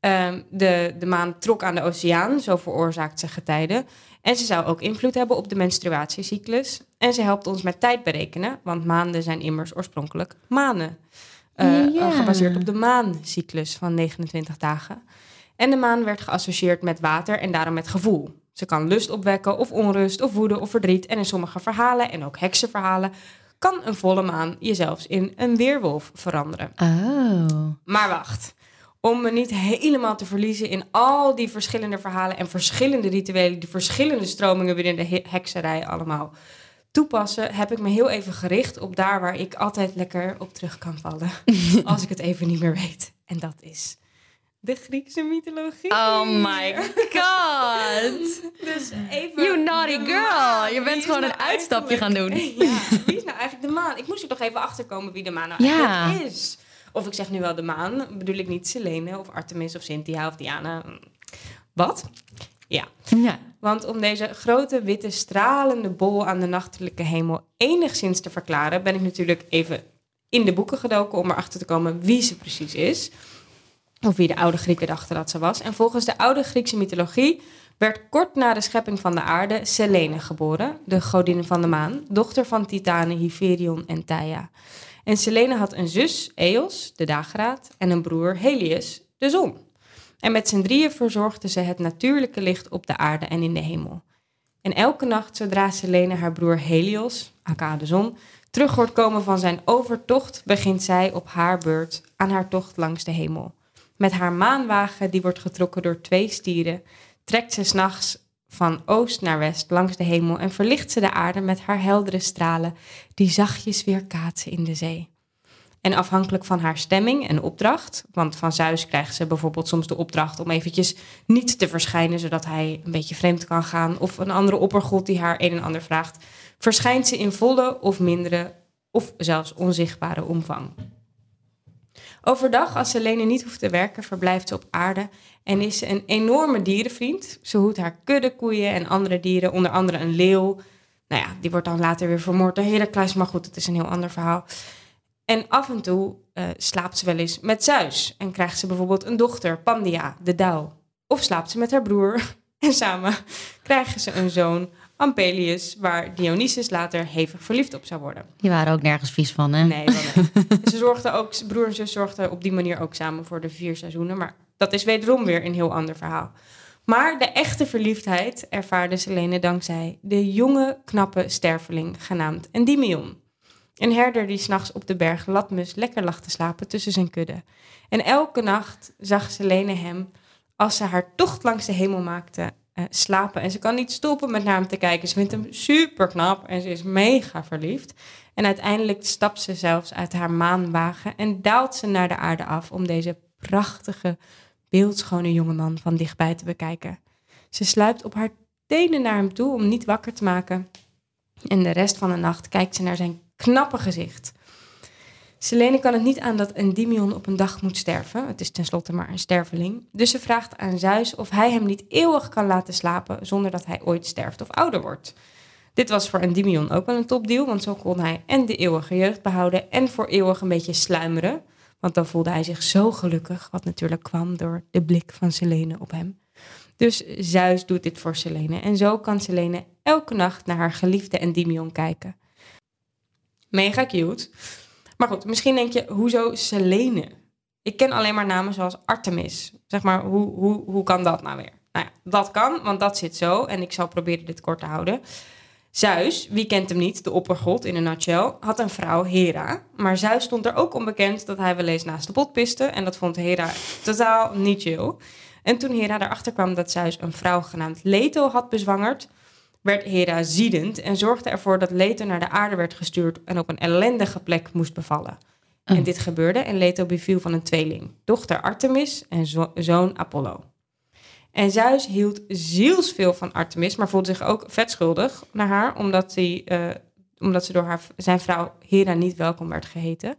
Ehm, de, de maan trok aan de oceaan, zo veroorzaakt ze getijden. En ze zou ook invloed hebben op de menstruatiecyclus. En ze helpt ons met tijd berekenen, want maanden zijn immers oorspronkelijk manen. Eh. Gebaseerd op de maancyclus van 29 dagen. En de maan werd geassocieerd met water en daarom met gevoel. Ze kan lust opwekken of onrust of woede of verdriet. En in sommige verhalen, en ook heksenverhalen, kan een volle maan je zelfs in een weerwolf veranderen. Oh. Maar wacht. Om me niet helemaal te verliezen in al die verschillende verhalen en verschillende rituelen, die verschillende stromingen binnen de he- hekserij allemaal toepassen, heb ik me heel even gericht op daar waar ik altijd lekker op terug kan vallen. als ik het even niet meer weet. En dat is de Griekse mythologie. Oh my god. Dus even. You naughty girl. Je bent gewoon nou een uitstapje gaan doen. Ja, wie is nou eigenlijk de maan? Ik moest er toch even achterkomen wie de maan nou Ja. eigenlijk is. Of ik zeg nu wel de maan, bedoel ik niet Selene of Artemis of Cynthia of Diana. Wat? Ja, Ja. Want om deze grote witte stralende bol aan de nachtelijke hemel enigszins te verklaren, ben ik natuurlijk even in de boeken gedoken om erachter te komen wie ze precies is. Of wie de oude Grieken dachten dat ze was. En volgens de oude Griekse mythologie werd kort na de schepping van de aarde Selene geboren, de godin van de maan, dochter van Titanen Hyperion en Theia. En Selene had een zus, Eos, de dageraad, en een broer, Helios, de zon. En met z'n drieën verzorgden ze het natuurlijke licht op de aarde en in de hemel. En elke nacht, zodra Selene haar broer Helios, aka de zon, terug hoort komen van zijn overtocht, begint zij op haar beurt aan haar tocht langs de hemel. Met haar maanwagen, die wordt getrokken door twee stieren, trekt ze s'nachts van oost naar west langs de hemel en verlicht ze de aarde met haar heldere stralen, die zachtjes weer kaatsen in de zee. En afhankelijk van haar stemming en opdracht, want van Zeus krijgt ze bijvoorbeeld soms de opdracht om eventjes niet te verschijnen, zodat hij een beetje vreemd kan gaan, of een andere oppergod die haar een en ander vraagt, verschijnt ze in volle of mindere of zelfs onzichtbare omvang. Overdag, als Selene niet hoeft te werken, verblijft ze op aarde en is ze een enorme dierenvriend. Ze hoedt haar kudde koeien en andere dieren, onder andere een leeuw. Nou ja, die wordt dan later weer vermoord door Heracles, maar goed, het is een heel ander verhaal. En af en toe uh, slaapt ze wel eens met Zeus en krijgt ze bijvoorbeeld een dochter, Pandia, de dauw. Of slaapt ze met haar broer en samen krijgen ze een zoon, Ampelius, waar Dionysus later hevig verliefd op zou worden. Die waren ook nergens vies van, hè? Nee, wel ze zorgden ook, broer en zus zorgden op die manier ook samen voor de vier seizoenen. Maar dat is wederom weer een heel ander verhaal. Maar de echte verliefdheid ervaarde Selene dankzij de jonge, knappe sterveling genaamd Endymion. Een herder die s'nachts op de berg Latmus lekker lag te slapen tussen zijn kudde. En elke nacht zag Selene hem, als ze haar tocht langs de hemel maakte, uh, slapen. En ze kan niet stoppen met naar hem te kijken. Ze vindt hem super knap en ze is mega verliefd. En uiteindelijk stapt ze zelfs uit haar maanwagen en daalt ze naar de aarde af om deze prachtige, beeldschone jongeman van dichtbij te bekijken. Ze sluipt op haar tenen naar hem toe om niet wakker te maken. En de rest van de nacht kijkt ze naar zijn knappe gezicht. Selene kan het niet aan dat Endymion op een dag moet sterven. Het is tenslotte maar een sterveling. Dus ze vraagt aan Zeus of hij hem niet eeuwig kan laten slapen zonder dat hij ooit sterft of ouder wordt. Dit was voor Endymion ook wel een topdeal, want zo kon hij en de eeuwige jeugd behouden en voor eeuwig een beetje sluimeren. Want dan voelde hij zich zo gelukkig, wat natuurlijk kwam door de blik van Selene op hem. Dus Zeus doet dit voor Selene en zo kan Selene elke nacht naar haar geliefde Endymion kijken. Mega cute. Maar goed, misschien denk je, hoezo Selene? Ik ken alleen maar namen zoals Artemis. Zeg maar, hoe, hoe, hoe kan dat nou weer? Nou ja, dat kan, want dat zit zo. En ik zal proberen dit kort te houden. Zeus, wie kent hem niet, de oppergod in een nutshell, had een vrouw, Hera. Maar Zeus stond er ook onbekend dat hij wel eens naast de pot piste. En dat vond Hera totaal niet chill. En toen Hera erachter kwam dat Zeus een vrouw genaamd Leto had bezwangerd, werd Hera ziedend en zorgde ervoor dat Leto naar de aarde werd gestuurd en op een ellendige plek moest bevallen. En oh. dit gebeurde en Leto beviel van een tweeling, dochter Artemis en zoon Apollo. En Zeus hield zielsveel van Artemis, maar voelde zich ook vet schuldig naar haar, omdat, hij, uh, omdat ze door haar, zijn vrouw Hera niet welkom werd geheten.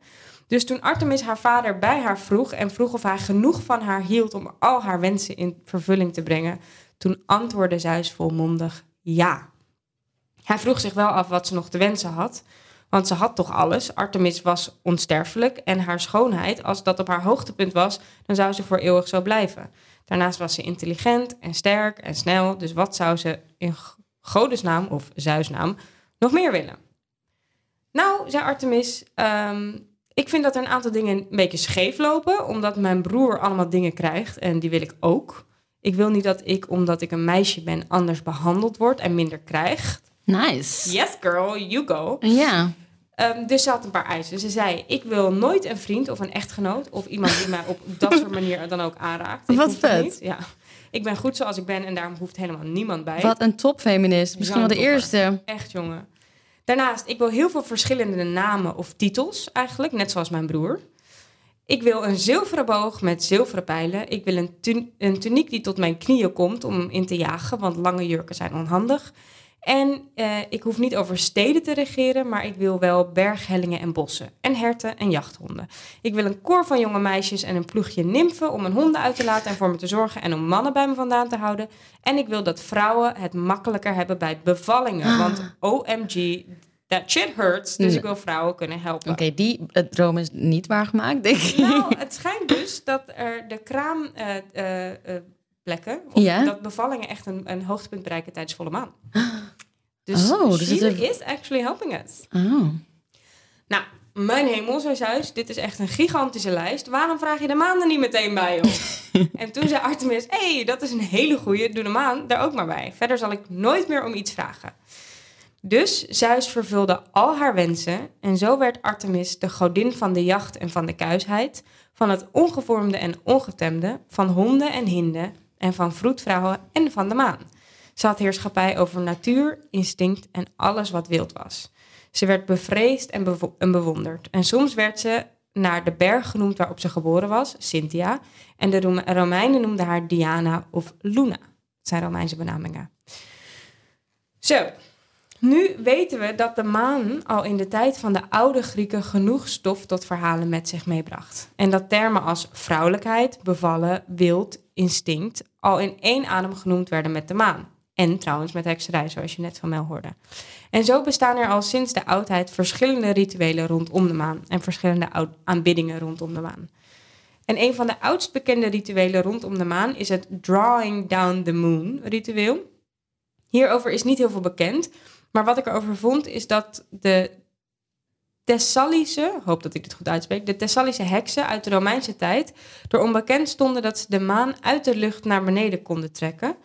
Dus toen Artemis haar vader bij haar vroeg en vroeg of hij genoeg van haar hield om al haar wensen in vervulling te brengen, toen antwoordde Zeus volmondig ja. Hij vroeg zich wel af wat ze nog te wensen had, want ze had toch alles. Artemis was onsterfelijk en haar schoonheid, als dat op haar hoogtepunt was, dan zou ze voor eeuwig zo blijven. Daarnaast was ze intelligent en sterk en snel, dus wat zou ze in godesnaam of Zeusnaam nog meer willen? Nou, zei Artemis, ehm, ik vind dat er een aantal dingen een beetje scheef lopen, omdat mijn broer allemaal dingen krijgt en die wil ik ook. Ik wil niet dat ik, omdat ik een meisje ben, anders behandeld word en minder krijg. Nice. Yes, girl, you go. Ja. Um, dus ze had een paar eisen. Ze zei: Ik wil nooit een vriend of een echtgenoot of iemand die mij op dat soort manier dan ook aanraakt. Ik Wat vet. Ja. Ik ben goed zoals ik ben en daarom hoeft helemaal niemand bij. Wat een topfeminist. Misschien wel de eerste. Echt, jongen. Daarnaast, ik wil heel veel verschillende namen of titels eigenlijk, net zoals mijn broer. Ik wil een zilveren boog met zilveren pijlen. Ik wil een, een tuniek die tot mijn knieën komt om in te jagen, want lange jurken zijn onhandig. En uh, ik hoef niet over steden te regeren, maar ik wil wel berghellingen en bossen. En herten en jachthonden. Ik wil een koor van jonge meisjes en een ploegje nymfen om mijn honden uit te laten en voor me te zorgen en om mannen bij me vandaan te houden. En ik wil dat vrouwen het makkelijker hebben bij bevallingen. Want OMG, that shit hurts. Dus ik wil vrouwen kunnen helpen. Oké, die droom is niet waargemaakt, denk ik. Nou, het schijnt dus dat er de kraamplekken, uh, uh, dat bevallingen echt een, een hoogtepunt bereiken tijdens volle maan. Dus oh, dus she is actually helping us. Oh. Nou, mijn hemel, zei Zeus, dit is echt een gigantische lijst. Waarom vraag je de maan er niet meteen bij, op? en toen zei Artemis, hé, hey, dat is een hele goeie, doe de maan daar ook maar bij. Verder zal ik nooit meer om iets vragen. Dus Zeus vervulde al haar wensen en zo werd Artemis de godin van de jacht en van de kuisheid, van het ongevormde en ongetemde, van honden en hinden en van vroedvrouwen en van de maan. Ze had heerschappij over natuur, instinct en alles wat wild was. Ze werd bevreesd en, bewonderd. En soms werd ze naar de berg genoemd waarop ze geboren was, Cynthia. En de Rome- Romeinen noemden haar Diana of Luna. Dat zijn Romeinse benamingen. Zo, nu weten we dat de maan al in de tijd van de oude Grieken genoeg stof tot verhalen met zich meebracht. En dat termen als vrouwelijkheid, bevallen, wild, instinct al in één adem genoemd werden met de maan. En trouwens met hekserij, zoals je net van Mel hoorde. En zo bestaan er al sinds de oudheid verschillende rituelen rondom de maan en verschillende aanbiddingen rondom de maan. En een van de oudst bekende rituelen rondom de maan is het Drawing Down the Moon ritueel. Hierover is niet heel veel bekend, maar wat ik erover vond is dat de Thessalische, hoop dat ik dit goed uitspreek, de Thessalische heksen uit de Romeinse tijd er onbekend stonden dat ze de maan uit de lucht naar beneden konden trekken.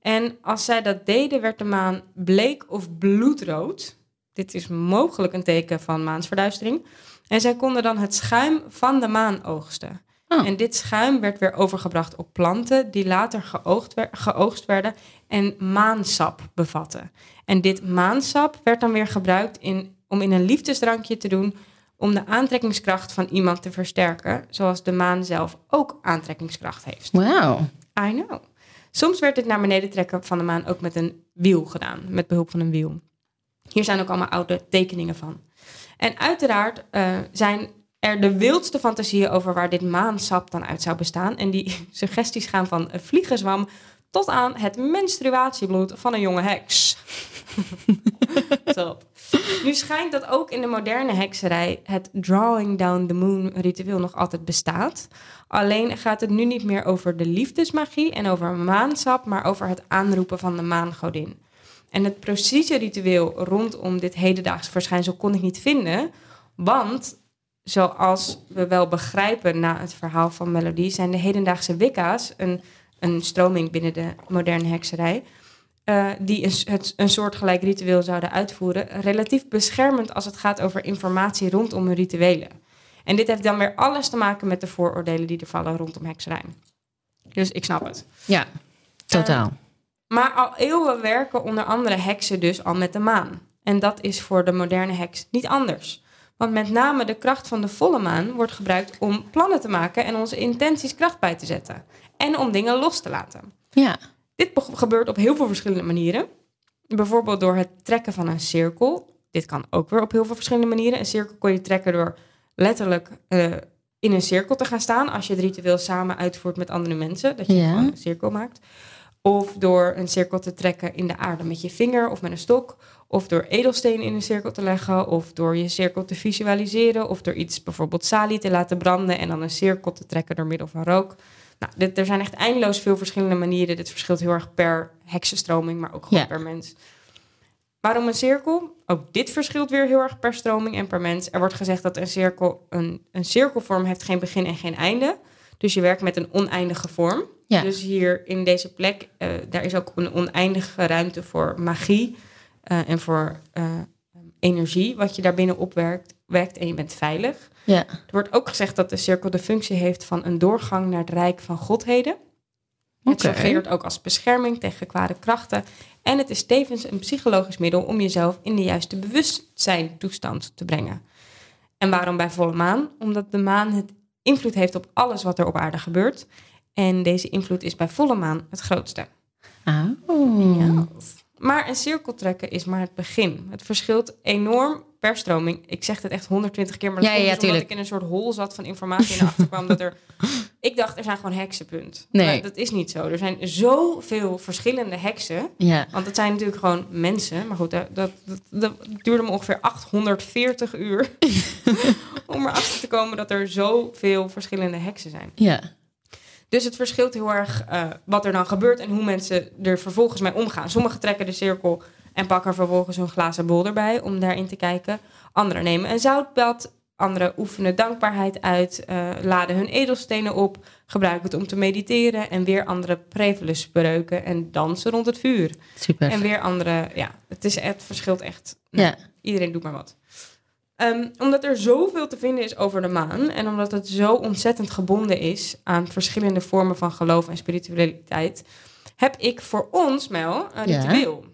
En als zij dat deden, werd de maan bleek of bloedrood. Dit is mogelijk een teken van maansverduistering. En zij konden dan het schuim van de maan oogsten. Oh. En dit schuim werd weer overgebracht op planten die later geoogst, wer- geoogst werden en maansap bevatten. En dit maansap werd dan weer gebruikt in, om in een liefdesdrankje te doen om de aantrekkingskracht van iemand te versterken, zoals de maan zelf ook aantrekkingskracht heeft. Wauw. I know. Soms werd dit naar beneden trekken van de maan ook met een wiel gedaan, met behulp van een wiel. Hier zijn ook allemaal oude tekeningen van. En uiteraard eh, zijn er de wildste fantasieën over waar dit maansap dan uit zou bestaan. En die suggesties gaan van vliegenzwam tot aan het menstruatiebloed van een jonge heks. Top. Nu schijnt dat ook in de moderne hekserij het drawing down the moon ritueel nog altijd bestaat. Alleen gaat het nu niet meer over de liefdesmagie en over maansap, maar over het aanroepen van de maangodin. En het precieze ritueel rondom dit hedendaagse verschijnsel kon ik niet vinden, want zoals we wel begrijpen na het verhaal van Melodie, zijn de hedendaagse Wicca's een, een stroming binnen de moderne hekserij. eh, die een, het, een soortgelijk ritueel zouden uitvoeren, relatief beschermend als het gaat over informatie rondom hun rituelen. En dit heeft dan weer alles te maken met de vooroordelen die er vallen rondom hekserij. Dus ik snap het. Ja, totaal. Maar al eeuwen werken onder andere heksen dus al met de maan. En dat is voor de moderne heks niet anders. Want met name de kracht van de volle maan wordt gebruikt om plannen te maken en onze intenties kracht bij te zetten. En om dingen los te laten. ja. Dit be- gebeurt op heel veel verschillende manieren. Bijvoorbeeld door het trekken van een cirkel. Dit kan ook weer op heel veel verschillende manieren. Een cirkel kon je trekken door letterlijk eh, in een cirkel te gaan staan. Als je het ritueel samen uitvoert met andere mensen. Dat je Ja. een cirkel maakt. Of door een cirkel te trekken in de aarde met je vinger of met een stok. Of door edelstenen in een cirkel te leggen. Of door je cirkel te visualiseren. Of door iets, bijvoorbeeld salie, te laten branden. En dan een cirkel te trekken door middel van rook. Nou, dit, er zijn echt eindeloos veel verschillende manieren. Dit verschilt heel erg per heksenstroming, maar ook gewoon per mens. Waarom een cirkel? Ook dit verschilt weer heel erg per stroming en per mens. Er wordt gezegd dat een cirkel een, een cirkelvorm heeft geen begin en geen einde. Dus je werkt met een oneindige vorm. Ja. Dus hier in deze plek, eh, daar is ook een oneindige ruimte voor magie eh, en voor eh, energie, wat je daarbinnen opwerkt werkt en je bent veilig. Ja. Er wordt ook gezegd dat de cirkel de functie heeft van een doorgang naar het rijk van godheden. Het Oké. fungeert ook als bescherming tegen kwade krachten. En het is tevens een psychologisch middel om jezelf in de juiste bewustzijntoestand te brengen. En waarom bij volle maan? Omdat de maan het invloed heeft op alles wat er op aarde gebeurt. En deze invloed is bij volle maan het grootste. Oh. Maar een cirkel trekken is maar het begin. Het verschilt enorm per stroming. Ik zeg het echt 120 keer, maar dat Ja, dus omdat ik in een soort hol zat van informatie en erachter kwam dat er... Ik dacht, er zijn gewoon heksen, punt. Nee. Maar dat is niet zo. Er zijn zoveel verschillende heksen. Ja. Want het zijn natuurlijk gewoon mensen. Maar goed, dat, dat, dat, dat duurde me ongeveer 840 uur... om erachter te komen dat er zoveel verschillende heksen zijn. Ja. Dus het verschilt heel erg eh, wat er dan gebeurt en hoe mensen er vervolgens mee omgaan. Sommigen trekken de cirkel en pakken er vervolgens een glazen bol erbij om daarin te kijken. Anderen nemen een zoutbad. Anderen oefenen dankbaarheid uit, eh, laden hun edelstenen op, gebruiken het om te mediteren. En weer anderen prevelen spreuken en dansen rond het vuur. Super. En weer andere, ja, het, is, het verschilt echt. Nou, Ja. Iedereen doet maar wat. Ehm, omdat er zoveel te vinden is over de maan en omdat het zo ontzettend gebonden is aan verschillende vormen van geloof en spiritualiteit, heb ik voor ons, Mel, een Ja. ritueel.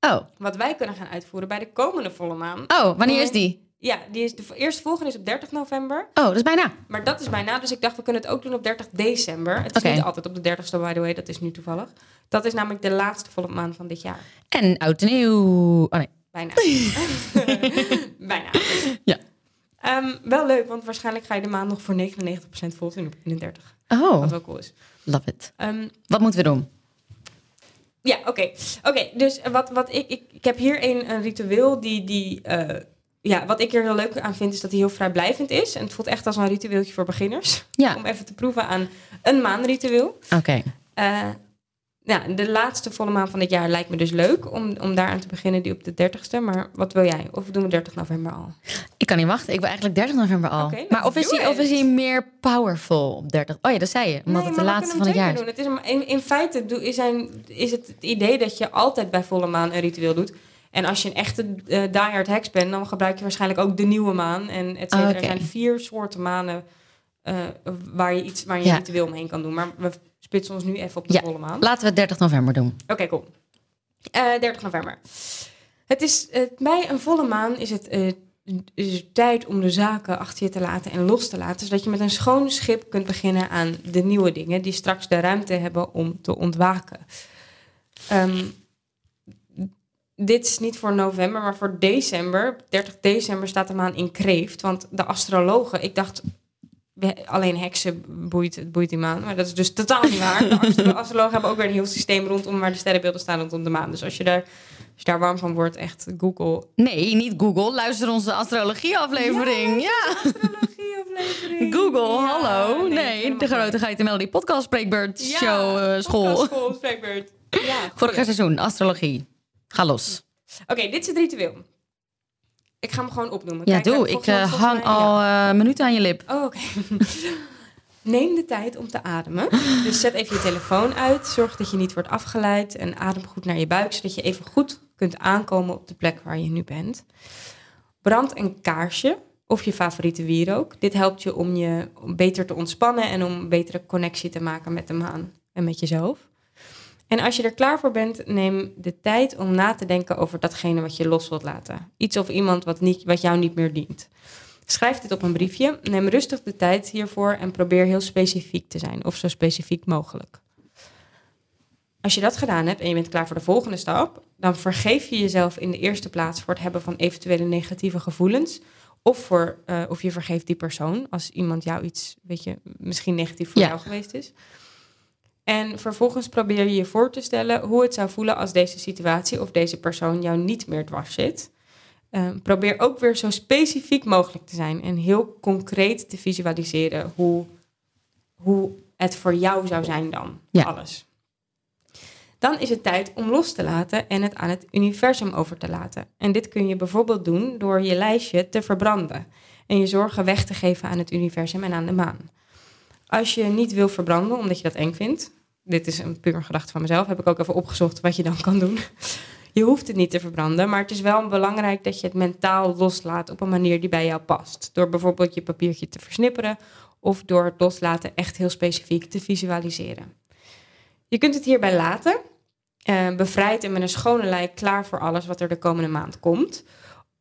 Oh. Wat wij kunnen gaan uitvoeren bij de komende volle maan. Oh, wanneer is die? Ja, die is de eerste volgende is op 30 november. Oh, dat is bijna. Maar dat is bijna, dus ik dacht we kunnen het ook doen op 30 december. Het is niet altijd op de 30ste, by the way, dat is nu toevallig. Dat is namelijk de laatste volle maan van dit jaar. En oud en nieuw. Oh nee. Bijna. bijna. Ehm, wel leuk, want waarschijnlijk ga je de maan nog voor 99% vol doen op 31. Oh, Wat wel cool is. love it. Ehm, Wat moeten we doen? ja, oké. Oké, dus wat, wat ik, ik... Ik heb hier een, een ritueel die... die eh, ja, wat ik er heel leuk aan vind, is dat hij heel vrijblijvend is. En het voelt echt als een ritueeltje voor beginners. Ja, Om even te proeven aan een maanritueel. oké. Eh, ja, de laatste volle maan van dit jaar lijkt me dus leuk om, om daaraan te beginnen, die op de 30ste. Maar wat wil jij? Of doen we 30 november al? Ik kan niet wachten. Ik wil eigenlijk 30 november al. Let's maar of is, hij, of is hij meer powerful op 30? Oh ja, dat zei je. Omdat Nee, het de laatste van het jaar doen. Het is, in, in feite is, zijn, is het het idee dat je altijd bij volle maan een ritueel doet. En als je een echte eh diehard heks bent, dan gebruik je waarschijnlijk ook de nieuwe maan. En et cetera. Er zijn vier soorten manen eh, waar je iets waar je Ja. ritueel omheen kan doen. Maar we spitsen ons nu even op de Ja. volle maan. Laten we het 30 november doen. Oké, cool. Eh 30 november. Het is, eh, bij een volle maan is het, eh, is het tijd om de zaken achter je te laten en los te laten. Zodat je met een schoon schip kunt beginnen aan de nieuwe dingen die straks de ruimte hebben om te ontwaken. Ehm, dit is niet voor november, maar voor december. 30 december staat de maan in kreeft. Want de astrologen, ik dacht, alleen heksen boeit, het boeit die maan. Maar dat is dus totaal niet waar. De astro- astrologen hebben ook weer een heel systeem rondom waar de sterrenbeelden staan rondom de maan. Dus als je daar, als je daar warm van wordt, echt Google. Nee, niet Google. Luister onze astrologie-aflevering. Ja, Astrologieaflevering. Google, Ja, hallo. Nee, de grote goed. Geiten Melody podcast spreekbeurt Ja, show eh, school. podcastschool, spreekbeurt. Ja, Vorig seizoen, astrologie. Ga los. Oké, dit is het ritueel. Ik ga hem gewoon opnoemen. Ja, Kijk, doe. Ik eh, hang mij- ja. al eh, minuten aan je lip. Oh, oké. Neem de tijd om te ademen. Dus zet even je telefoon uit. Zorg dat je niet wordt afgeleid. En adem goed naar je buik, zodat je even goed kunt aankomen op de plek waar je nu bent. Brand een kaarsje of je favoriete wierook. Dit helpt je om je beter te ontspannen en om een betere connectie te maken met de maan en met jezelf. En als je er klaar voor bent, neem de tijd om na te denken over datgene wat je los wilt laten. Iets of iemand wat, niet, wat jou niet meer dient. Schrijf dit op een briefje. Neem rustig de tijd hiervoor en probeer heel specifiek te zijn, of zo specifiek mogelijk. Als je dat gedaan hebt en je bent klaar voor de volgende stap, dan vergeef je jezelf in de eerste plaats voor het hebben van eventuele negatieve gevoelens. Of, voor, eh, of je vergeeft die persoon als iemand jou iets, weet je, misschien negatief voor Ja. jou geweest is. En vervolgens probeer je je voor te stellen hoe het zou voelen als deze situatie of deze persoon jou niet meer dwars zit. Eh, probeer ook weer zo specifiek mogelijk te zijn en heel concreet te visualiseren hoe, hoe het voor jou zou zijn dan. Ja. Alles. Dan is het tijd om los te laten en het aan het universum over te laten. En dit kun je bijvoorbeeld doen door je lijstje te verbranden en je zorgen weg te geven aan het universum en aan de maan. Als je niet wil verbranden omdat je dat eng vindt, dit is een puur gedachte van mezelf, heb ik ook even opgezocht wat je dan kan doen. Je hoeft het niet te verbranden, maar het is wel belangrijk dat je het mentaal loslaat op een manier die bij jou past. Door bijvoorbeeld je papiertje te versnipperen of door het loslaten echt heel specifiek te visualiseren. Je kunt het hierbij laten, eh, bevrijd en met een schone lei klaar voor alles wat er de komende maand komt.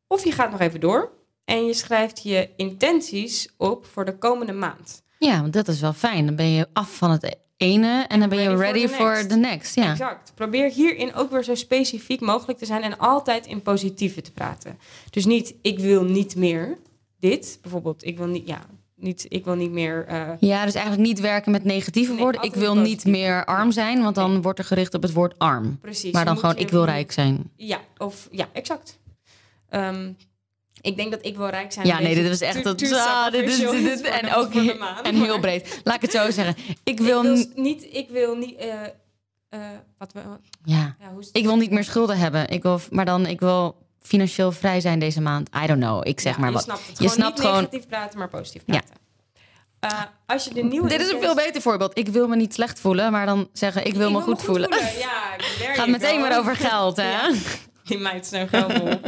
Of je gaat nog even door en je schrijft je intenties op voor de komende maand. Ja, want dat is wel fijn. Dan ben je af van het ene en dan ben je ready for the next. Ja. Exact. Probeer hierin ook weer zo specifiek mogelijk te zijn en altijd in positieve te praten. Dus niet, ik wil niet meer dit. Bijvoorbeeld, ik wil niet, ja, niet, ik wil niet meer. eh, ja, dus eigenlijk niet werken met negatieve Nee, woorden. Ik wil niet meer arm zijn, want dan wordt er gericht op het woord arm. precies. Maar dan gewoon, ik wil rijk zijn. Ja, of ja, exact. Ehm, ik denk dat ik wil rijk zijn. Ja, nee, dit was echt... dat- too ah, dit is- dit- En ook he- maan, en heel breed. Laat ik het zo zeggen. Ik Ik wil... niet, ik wil niet, eh, eh, wat we, Ja, ja, hoe ik wil niet meer schulden hebben. Ik wil, maar dan, ik wil financieel vrij zijn deze maand. I don't know. Ik zeg Ja, maar je wat. Snapt het. Je gewoon snapt niet gewoon- negatief praten, maar positief Ja. praten. Eh, als je de nieuwe Dit is een veel beter voorbeeld. Ik wil me niet slecht voelen, maar dan zeggen ik wil me goed voelen. Ja, there Gaat meteen maar over geld, hè? Ja. Die meid snel geld op.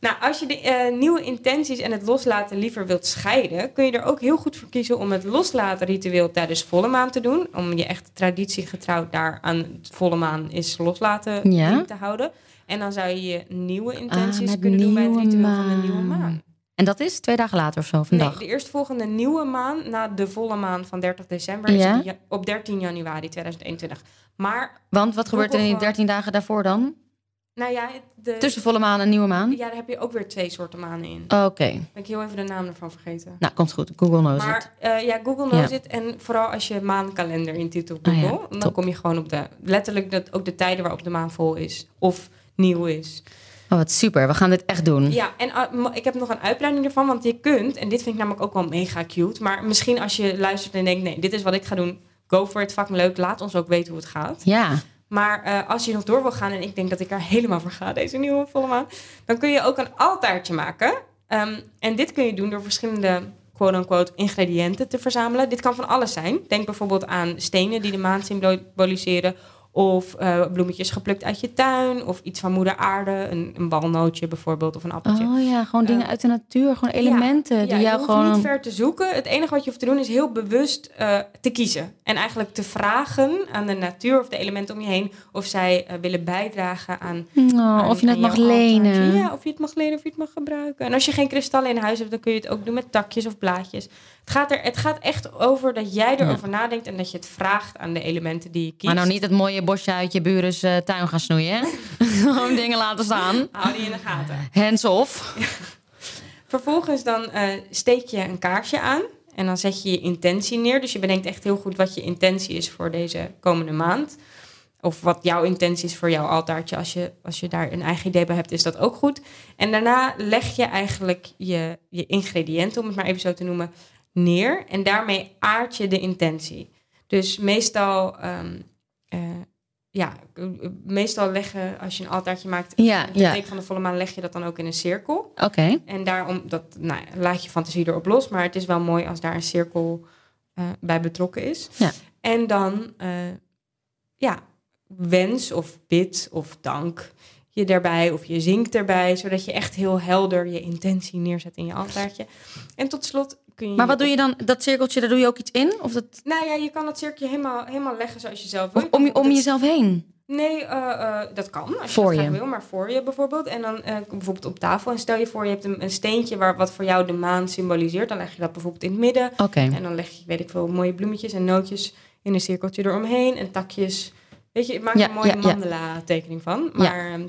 Nou, als je de uh, nieuwe intenties en het loslaten liever wilt scheiden, kun je er ook heel goed voor kiezen om het loslaten ritueel tijdens volle maan te doen. Om je echt traditiegetrouwd daar aan het volle maan is loslaten Ja. te houden. En dan zou je je nieuwe intenties Ah, met kunnen doen bij het ritueel van de nieuwe maan. En dat is twee dagen later of zo, vandaag. Nee, de eerstvolgende nieuwe maan na de volle maan van 30 december is Ja. op ja- op 13 januari 2021. Maar, Want wat gebeurt er in die Google 13 dagen daarvoor dan? Nou ja, de, Tussen volle maan en nieuwe maan? ja, daar heb je ook weer twee soorten manen in. Oké. Ben ik heel even de naam ervan vergeten. Nou, komt goed. Google knows it. Maar eh, ja, Google knows Ja. it. En vooral als je maankalender op Ah ja, Google, dan top. kom je gewoon op de letterlijk dat, ook de tijden waarop de maan vol is of nieuw is. Oh, wat super. We gaan dit echt doen. Ja, en uh, ma- ik heb nog een uitbreiding ervan, want je kunt, en dit vind ik namelijk ook wel mega cute, maar misschien als je luistert en denkt, nee, dit is wat ik ga doen, go for it, fuck me leuk, laat ons ook weten hoe het gaat. Ja. Maar eh, als je nog door wil gaan, en ik denk dat ik er helemaal voor ga, deze nieuwe volle maan, dan kun je ook een altaartje maken. Ehm, en dit kun je doen door verschillende quote-unquote ingrediënten te verzamelen. Dit kan van alles zijn. Denk bijvoorbeeld aan stenen die de maan symboliseren. Of eh, bloemetjes geplukt uit je tuin. Of iets van moeder aarde. Een, een walnootje bijvoorbeeld. Of een appeltje. Oh ja, gewoon dingen Eh, uit de natuur. Gewoon elementen Ja, die je jou hoeft gewoon... niet ver te zoeken. Het enige wat je hoeft te doen is heel bewust eh, te kiezen. En eigenlijk te vragen aan de natuur of de elementen om je heen... of zij willen bijdragen aan Oh, aan- of je het mag altaartje. lenen. Ja, of je het mag lenen of je het mag gebruiken. En als je geen kristallen in huis hebt, dan kun je het ook doen met takjes of blaadjes. Het gaat, er, het gaat echt over dat jij erover nadenkt en dat je het vraagt aan de elementen die je kiest. Maar nou niet het mooie bosje uit je buren's eh, tuin gaan snoeien. Gewoon dingen laten staan. Hou die in de gaten. Hands off. Vervolgens dan eh, steek je een kaarsje aan en dan zet je je intentie neer. Dus je bedenkt echt heel goed wat je intentie is voor deze komende maand. Of wat jouw intentie is voor jouw altaartje. Als je, als je daar een eigen idee bij hebt, is dat ook goed. En daarna leg je eigenlijk je, je ingrediënten, om het maar even zo te noemen, neer. En daarmee aard je de intentie. Dus meestal, ehm, eh, ja, eh, meestal leggen, als je een altaartje maakt, Ja, op de ja. teken van de volle maan, leg je dat dan ook in een cirkel. Oké. En daarom, dat, nou, laat je fantasie erop los. Maar het is wel mooi als daar een cirkel eh, bij betrokken is. Ja. En dan, eh, ja, wens of bid of dank je daarbij. Of je zingt erbij. Zodat je echt heel helder je intentie neerzet in je altaartje. En tot slot kun je... Maar wat doe je dan? Dat cirkeltje, daar doe je ook iets in? Of, dat, Nou ja, je kan het cirkeltje helemaal, helemaal leggen zoals je zelf wil. of om, je- om Dat- jezelf heen? Nee, eh, eh, dat kan. Als Voor je dat je. wil, maar voor je bijvoorbeeld. En dan eh, bijvoorbeeld op tafel. En stel je voor, je hebt een, een steentje waar, wat voor jou de maan symboliseert. Dan leg je dat bijvoorbeeld in het midden. Oké. En dan leg je, weet ik veel, mooie bloemetjes en nootjes in een cirkeltje eromheen. En takjes. Weet je, maak Ja, er een mooie ja, ja. mandala-tekening van. Maar, ehm,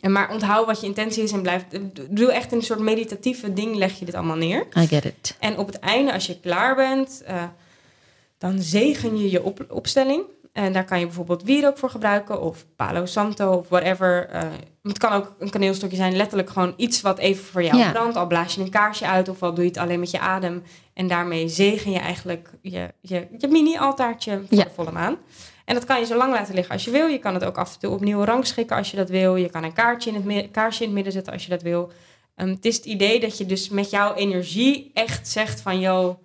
en maar onthoud wat je intentie is en blijf... Doe echt een soort meditatieve ding, leg je dit allemaal neer. I get it. En op het einde, als je klaar bent, eh, dan zegen je je op, opstelling. En daar kan je bijvoorbeeld wierook voor gebruiken, of palo santo, of whatever. Eh, het kan ook een kaneelstokje zijn, letterlijk gewoon iets wat even voor jou Ja. brandt. Al blaas je een kaarsje uit, of al doe je het alleen met je adem. En daarmee zegen je eigenlijk je, je, je mini-altaartje voor Ja. de volle maan. En dat kan je zo lang laten liggen als je wil. Je kan het ook af en toe opnieuw rangschikken als je dat wil. Je kan een kaartje in het, kaarsje in het midden zetten als je dat wil. Ehm, het is het idee dat je dus met jouw energie echt zegt van... Yo,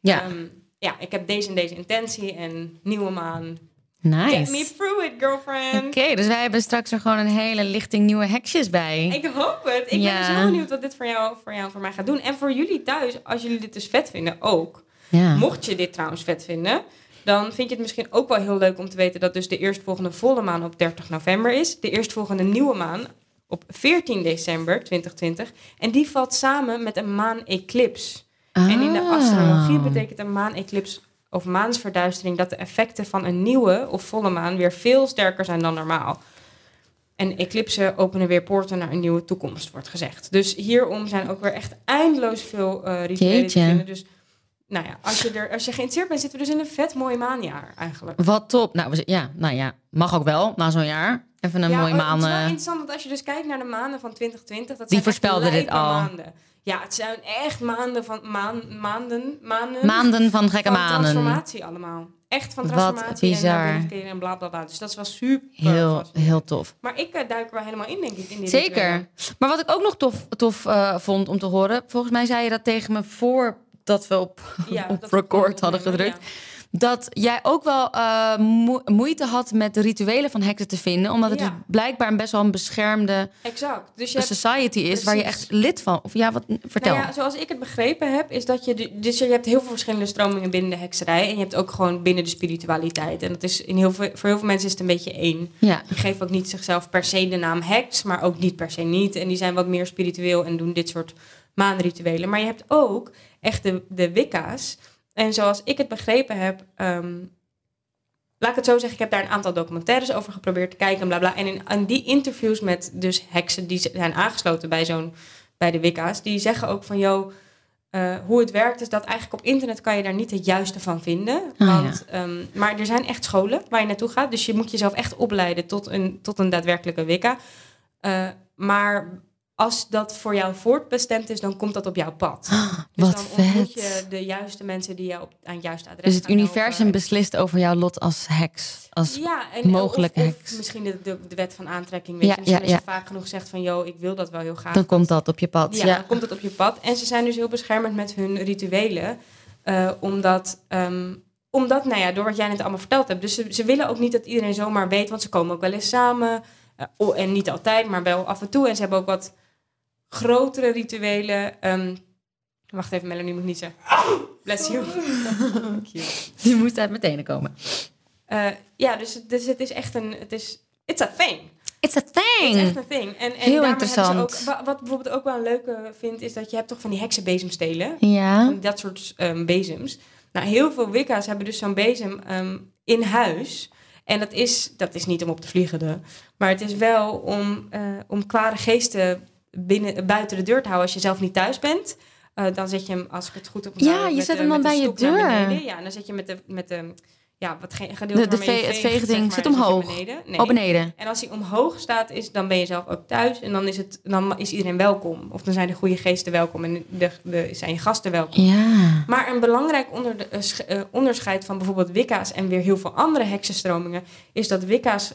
Ja, Ehm, ja, ik heb deze en deze intentie en nieuwe maan. Get me nice. through it, girlfriend. Oké, dus wij hebben straks er gewoon een hele lichting nieuwe hekjes bij. Ik hoop het. Ik Ja. ben dus heel benieuwd wat dit voor jou, voor jou en voor mij gaat doen. En voor jullie thuis, als jullie dit dus vet vinden, ook. Ja. Mocht je dit trouwens vet vinden, dan vind je het misschien ook wel heel leuk om te weten dat dus de eerstvolgende volle maan op 30 november is. De eerstvolgende nieuwe maan op 14 december 2020. En die valt samen met een maan-eclips. En in de Ah. astrologie betekent een maan-eclips of maansverduistering dat de effecten van een nieuwe of volle maan weer veel sterker zijn dan normaal. En eclipsen openen weer poorten naar een nieuwe toekomst, wordt gezegd. Dus hierom zijn ook weer echt eindeloos veel eh rituelen te vinden. Dus nou ja, als je, er, als je geïnteresseerd bent, zitten we dus in een vet mooi maanjaar eigenlijk. Wat top. Nou, we ja, nou ja, mag ook wel na zo'n jaar. Even een ja, mooie oh, maan. Het is wel interessant, want als je dus kijkt naar de maanden van 2020... Dat Die voorspelden dit al. Maanden. Ja, het zijn echt maanden van maan, maanden, maanden, maanden van gekke van maanden. transformatie allemaal. Echt van Wat transformatie bizar. en en bla bla bla. Dus dat is wel super Heel, heel tof. Maar ik eh, duik er wel helemaal in, denk ik. In Zeker. rituelen. Maar wat ik ook nog tof, tof eh, vond om te horen. Volgens mij zei je dat tegen me voordat we op, Ja, op dat we record hadden gedrukt. dat jij ook wel uh, moeite had met de rituelen van heksen te vinden. Omdat het dus blijkbaar een best wel een beschermde exact. Dus je society is waar je echt lid van. Of ja, wat vertel. Nou ja, zoals ik het begrepen heb, is dat je. Dus je hebt heel veel verschillende stromingen binnen de hekserij. En je hebt ook gewoon binnen de spiritualiteit. En dat is in heel veel, voor heel veel mensen is het een beetje één. Ja. Die geven ook niet zichzelf per se de naam heks, maar ook niet per se niet. En die zijn wat meer spiritueel en doen dit soort maanrituelen. Maar je hebt ook echt de, de Wicca's. En zoals ik het begrepen heb, ehm, laat ik het zo zeggen, ik heb daar een aantal documentaires over geprobeerd te kijken en bla bla. En in, in die interviews met dus heksen die zijn aangesloten bij zo'n bij de Wicca's, die zeggen ook van joh. Uh, hoe het werkt is dat eigenlijk op internet kan je daar niet het juiste van vinden. Ah, want, ehm, maar er zijn echt scholen waar je naartoe gaat. Dus je moet jezelf echt opleiden tot een, tot een daadwerkelijke Wicca. Uh, maar als dat voor jou voortbestemd is, dan komt dat op jouw pad. dus wat dan ontmoet je de juiste mensen die jou op, aan het juiste adres Dus het universum beslist over jouw lot als heks, als ja, en, mogelijke of, heks. misschien de, de, de, wet van aantrekking. Weet ja, je. Dus als je vaak genoeg zegt van, yo, ik wil dat wel heel graag. Dan komt dat op je pad. Ja, dan komt het op je pad. En ze zijn dus heel beschermend met hun rituelen. Uh, omdat... Um, omdat, nou ja, door wat jij net allemaal verteld hebt. Dus ze, ze willen ook niet dat iedereen zomaar weet, want ze komen ook wel eens samen. Uh, en niet altijd, maar wel af en toe. En ze hebben ook wat grotere rituelen. Um, wacht even, Melanie moet niet zeggen. Bless you. Die moest uit meteen komen. Uh, ja, dus, dus het is echt een... Het is, it's a thing. It's a thing. It's echt een thing. En, en Heel interessant. Ook, wat bijvoorbeeld ook wel een leuke vind, is dat je hebt toch van die heksenbezemstelen. Ja. Van dat soort um, bezems. Nou, heel veel wicca's hebben dus zo'n bezem um, in huis. En dat is, dat is niet om op te vliegen, de, maar het is wel om, uh, om kwade geesten binnen, buiten de deur te houden als je zelf niet thuis bent. Uh, dan zet je hem, als ik het goed op Ja, je zet hem dan bij je deur. Ja, en dan zet je met de, met de ja, wat ge gedeelte de, de ve het veegding zit omhoog. Beneden. Nee. Oh, beneden. En als hij omhoog staat, is, dan ben je zelf ook thuis. En dan is, het, dan is iedereen welkom. Of dan zijn de goede geesten welkom en de, de, zijn je gasten welkom. Ja. Maar een belangrijk onder de, uh, onderscheid van bijvoorbeeld Wicca's en weer heel veel andere heksenstromingen... is dat Wicca's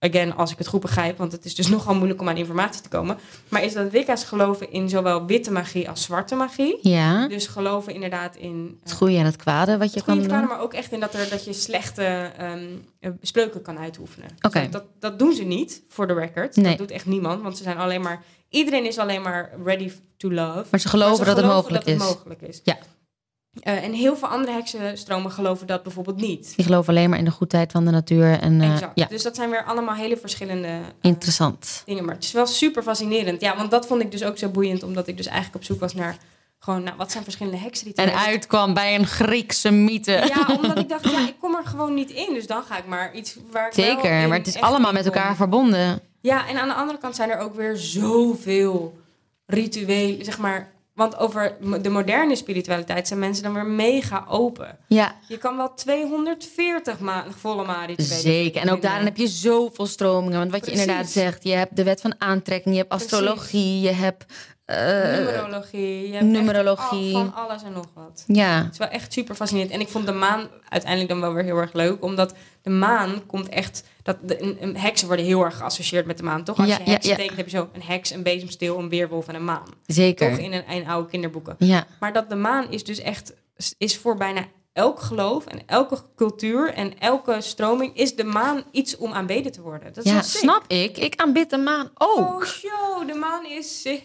again, als ik het goed begrijp, want het is dus nogal moeilijk om aan informatie te komen. Maar is dat Wicca's geloven in zowel witte magie als zwarte magie. Ja. Dus geloven inderdaad in... het goede en het kwade wat je kan doen. Kwade, maar ook echt in dat, er, dat je slechte um, spreuken kan uitoefenen. Oké. Okay. Dus dat, dat doen ze niet, voor de record. Nee. Dat doet echt niemand, want ze zijn alleen maar... Iedereen is alleen maar ready to love. Maar ze geloven, maar ze dat, geloven het mogelijk dat is. het mogelijk is. Ja. Uh, en heel veel andere heksenstromen geloven dat bijvoorbeeld niet. Die geloven alleen maar in de goedheid van de natuur. En, uh, exact. Ja. Dus dat zijn weer allemaal hele verschillende uh, Interessant. dingen. Maar het is wel super fascinerend. Ja, want dat vond ik dus ook zo boeiend. Omdat ik dus eigenlijk op zoek was naar... Gewoon, nou, wat zijn verschillende heksen En uitkwam bij een Griekse mythe. Ja, omdat ik dacht, ja, ik kom er gewoon niet in. Dus dan ga ik maar iets waar ik Zeker, maar het is allemaal met elkaar verbonden. Ja, en aan de andere kant zijn er ook weer zoveel rituelen, zeg maar want over de moderne spiritualiteit zijn mensen dan weer mega open. Ja. Je kan wel 240 ma volle maan Zeker. En ook daarin heb je zoveel stromingen. Want wat Precies. je inderdaad zegt, je hebt de wet van aantrekking, je hebt astrologie, je hebt... Uh, numerologie. Je hebt numerologie. van alles en nog wat. Ja. Het is wel echt super fascinerend. En ik vond de maan uiteindelijk dan wel weer heel erg leuk. Omdat de maan komt echt... Dat de, een, heksen worden heel erg geassocieerd met de maan, toch? Als Ja, je ja, heksen ja. tekent, heb je zo een heks, een bezemsteel, een weerwolf en een maan. Zeker. Toch in een, in oude kinderboeken. Ja. Maar dat de maan is dus echt... Is voor bijna elk geloof en elke cultuur en elke stroming... is de maan iets om aanbeden te worden. Dat is Ja, snap ik. Ik aanbid de maan ook. Oh, show, de maan is sick.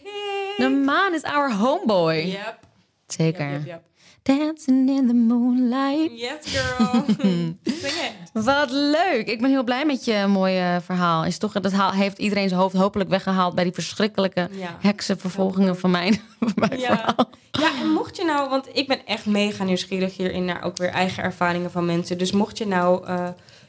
De maan is our homeboy. Yep. Zeker. Yep, yep, yep. Dancing in the moonlight. Yes, girl. Sing it. Wat leuk. Ik ben heel blij met je mooie verhaal. Is toch, dat haal- heeft iedereen zijn hoofd hopelijk weggehaald... bij die verschrikkelijke Ja. heksenvervolgingen van mijn, van mijn Ja. verhaal. ja, en mocht je nou, want ik ben echt mega nieuwsgierig hierin naar ook weer eigen ervaringen van mensen. Dus mocht je nou eh,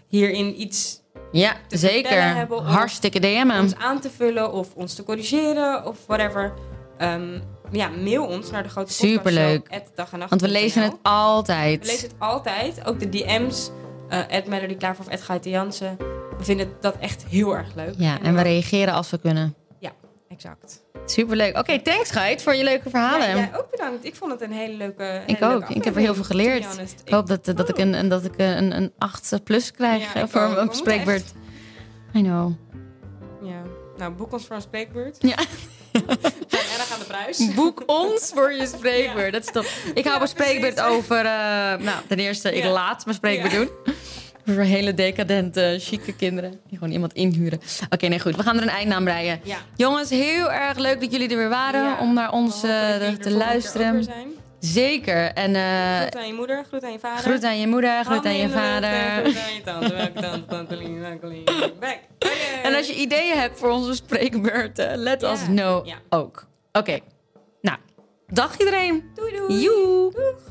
hierin iets Ja, zeker. hebben Hartstikke DM'en. ons aan te vullen of ons te corrigeren of whatever, ehm, ja, mail ons naar de grote Superleuk. dag en nacht Want we lezen het altijd. We lezen het altijd, ook de DM's, eh at Melody Klaver of Gaite Jansen. We vinden dat echt heel erg leuk. Ja, en we reageren als we kunnen. Ja, exact. Superleuk. Oké, thanks Geit voor je leuke verhalen. Ja, jij ook bedankt. Ik vond het een hele leuke hele ik leuke ook. Ik heb er heel veel geleerd. Ik hoop dat, dat, ik, een, dat ik een, een 8 plus krijg Ja, eh, voor ook. Een spreekbeurt. I know. Ja. Nou, boek ons voor een spreekbeurt. Ja. Zijn erg aan de prijs. Boek ons voor je spreekbeurt. Dat is top. Ik hou mijn spreekbeurt over... Uh, nou, ten eerste, ik laat mijn spreekbeurt doen. Voor hele decadente, chique kinderen. Die gewoon iemand inhuren. Oké, nee, goed. We gaan er een eind aan breien. Jongens, heel erg leuk dat jullie er weer waren. Om naar ons te luisteren. Zeker. En, uh, groet aan je moeder, groet aan je vader. Groet aan je moeder, groet aan je vader. Groet aan je tante, welke tante, tante, Back. En als je ideeën hebt voor onze spreekbeurten, let yeah. us know ook. Oké. Okay. Nou, dag iedereen. Doei doei. Joe. Doeg.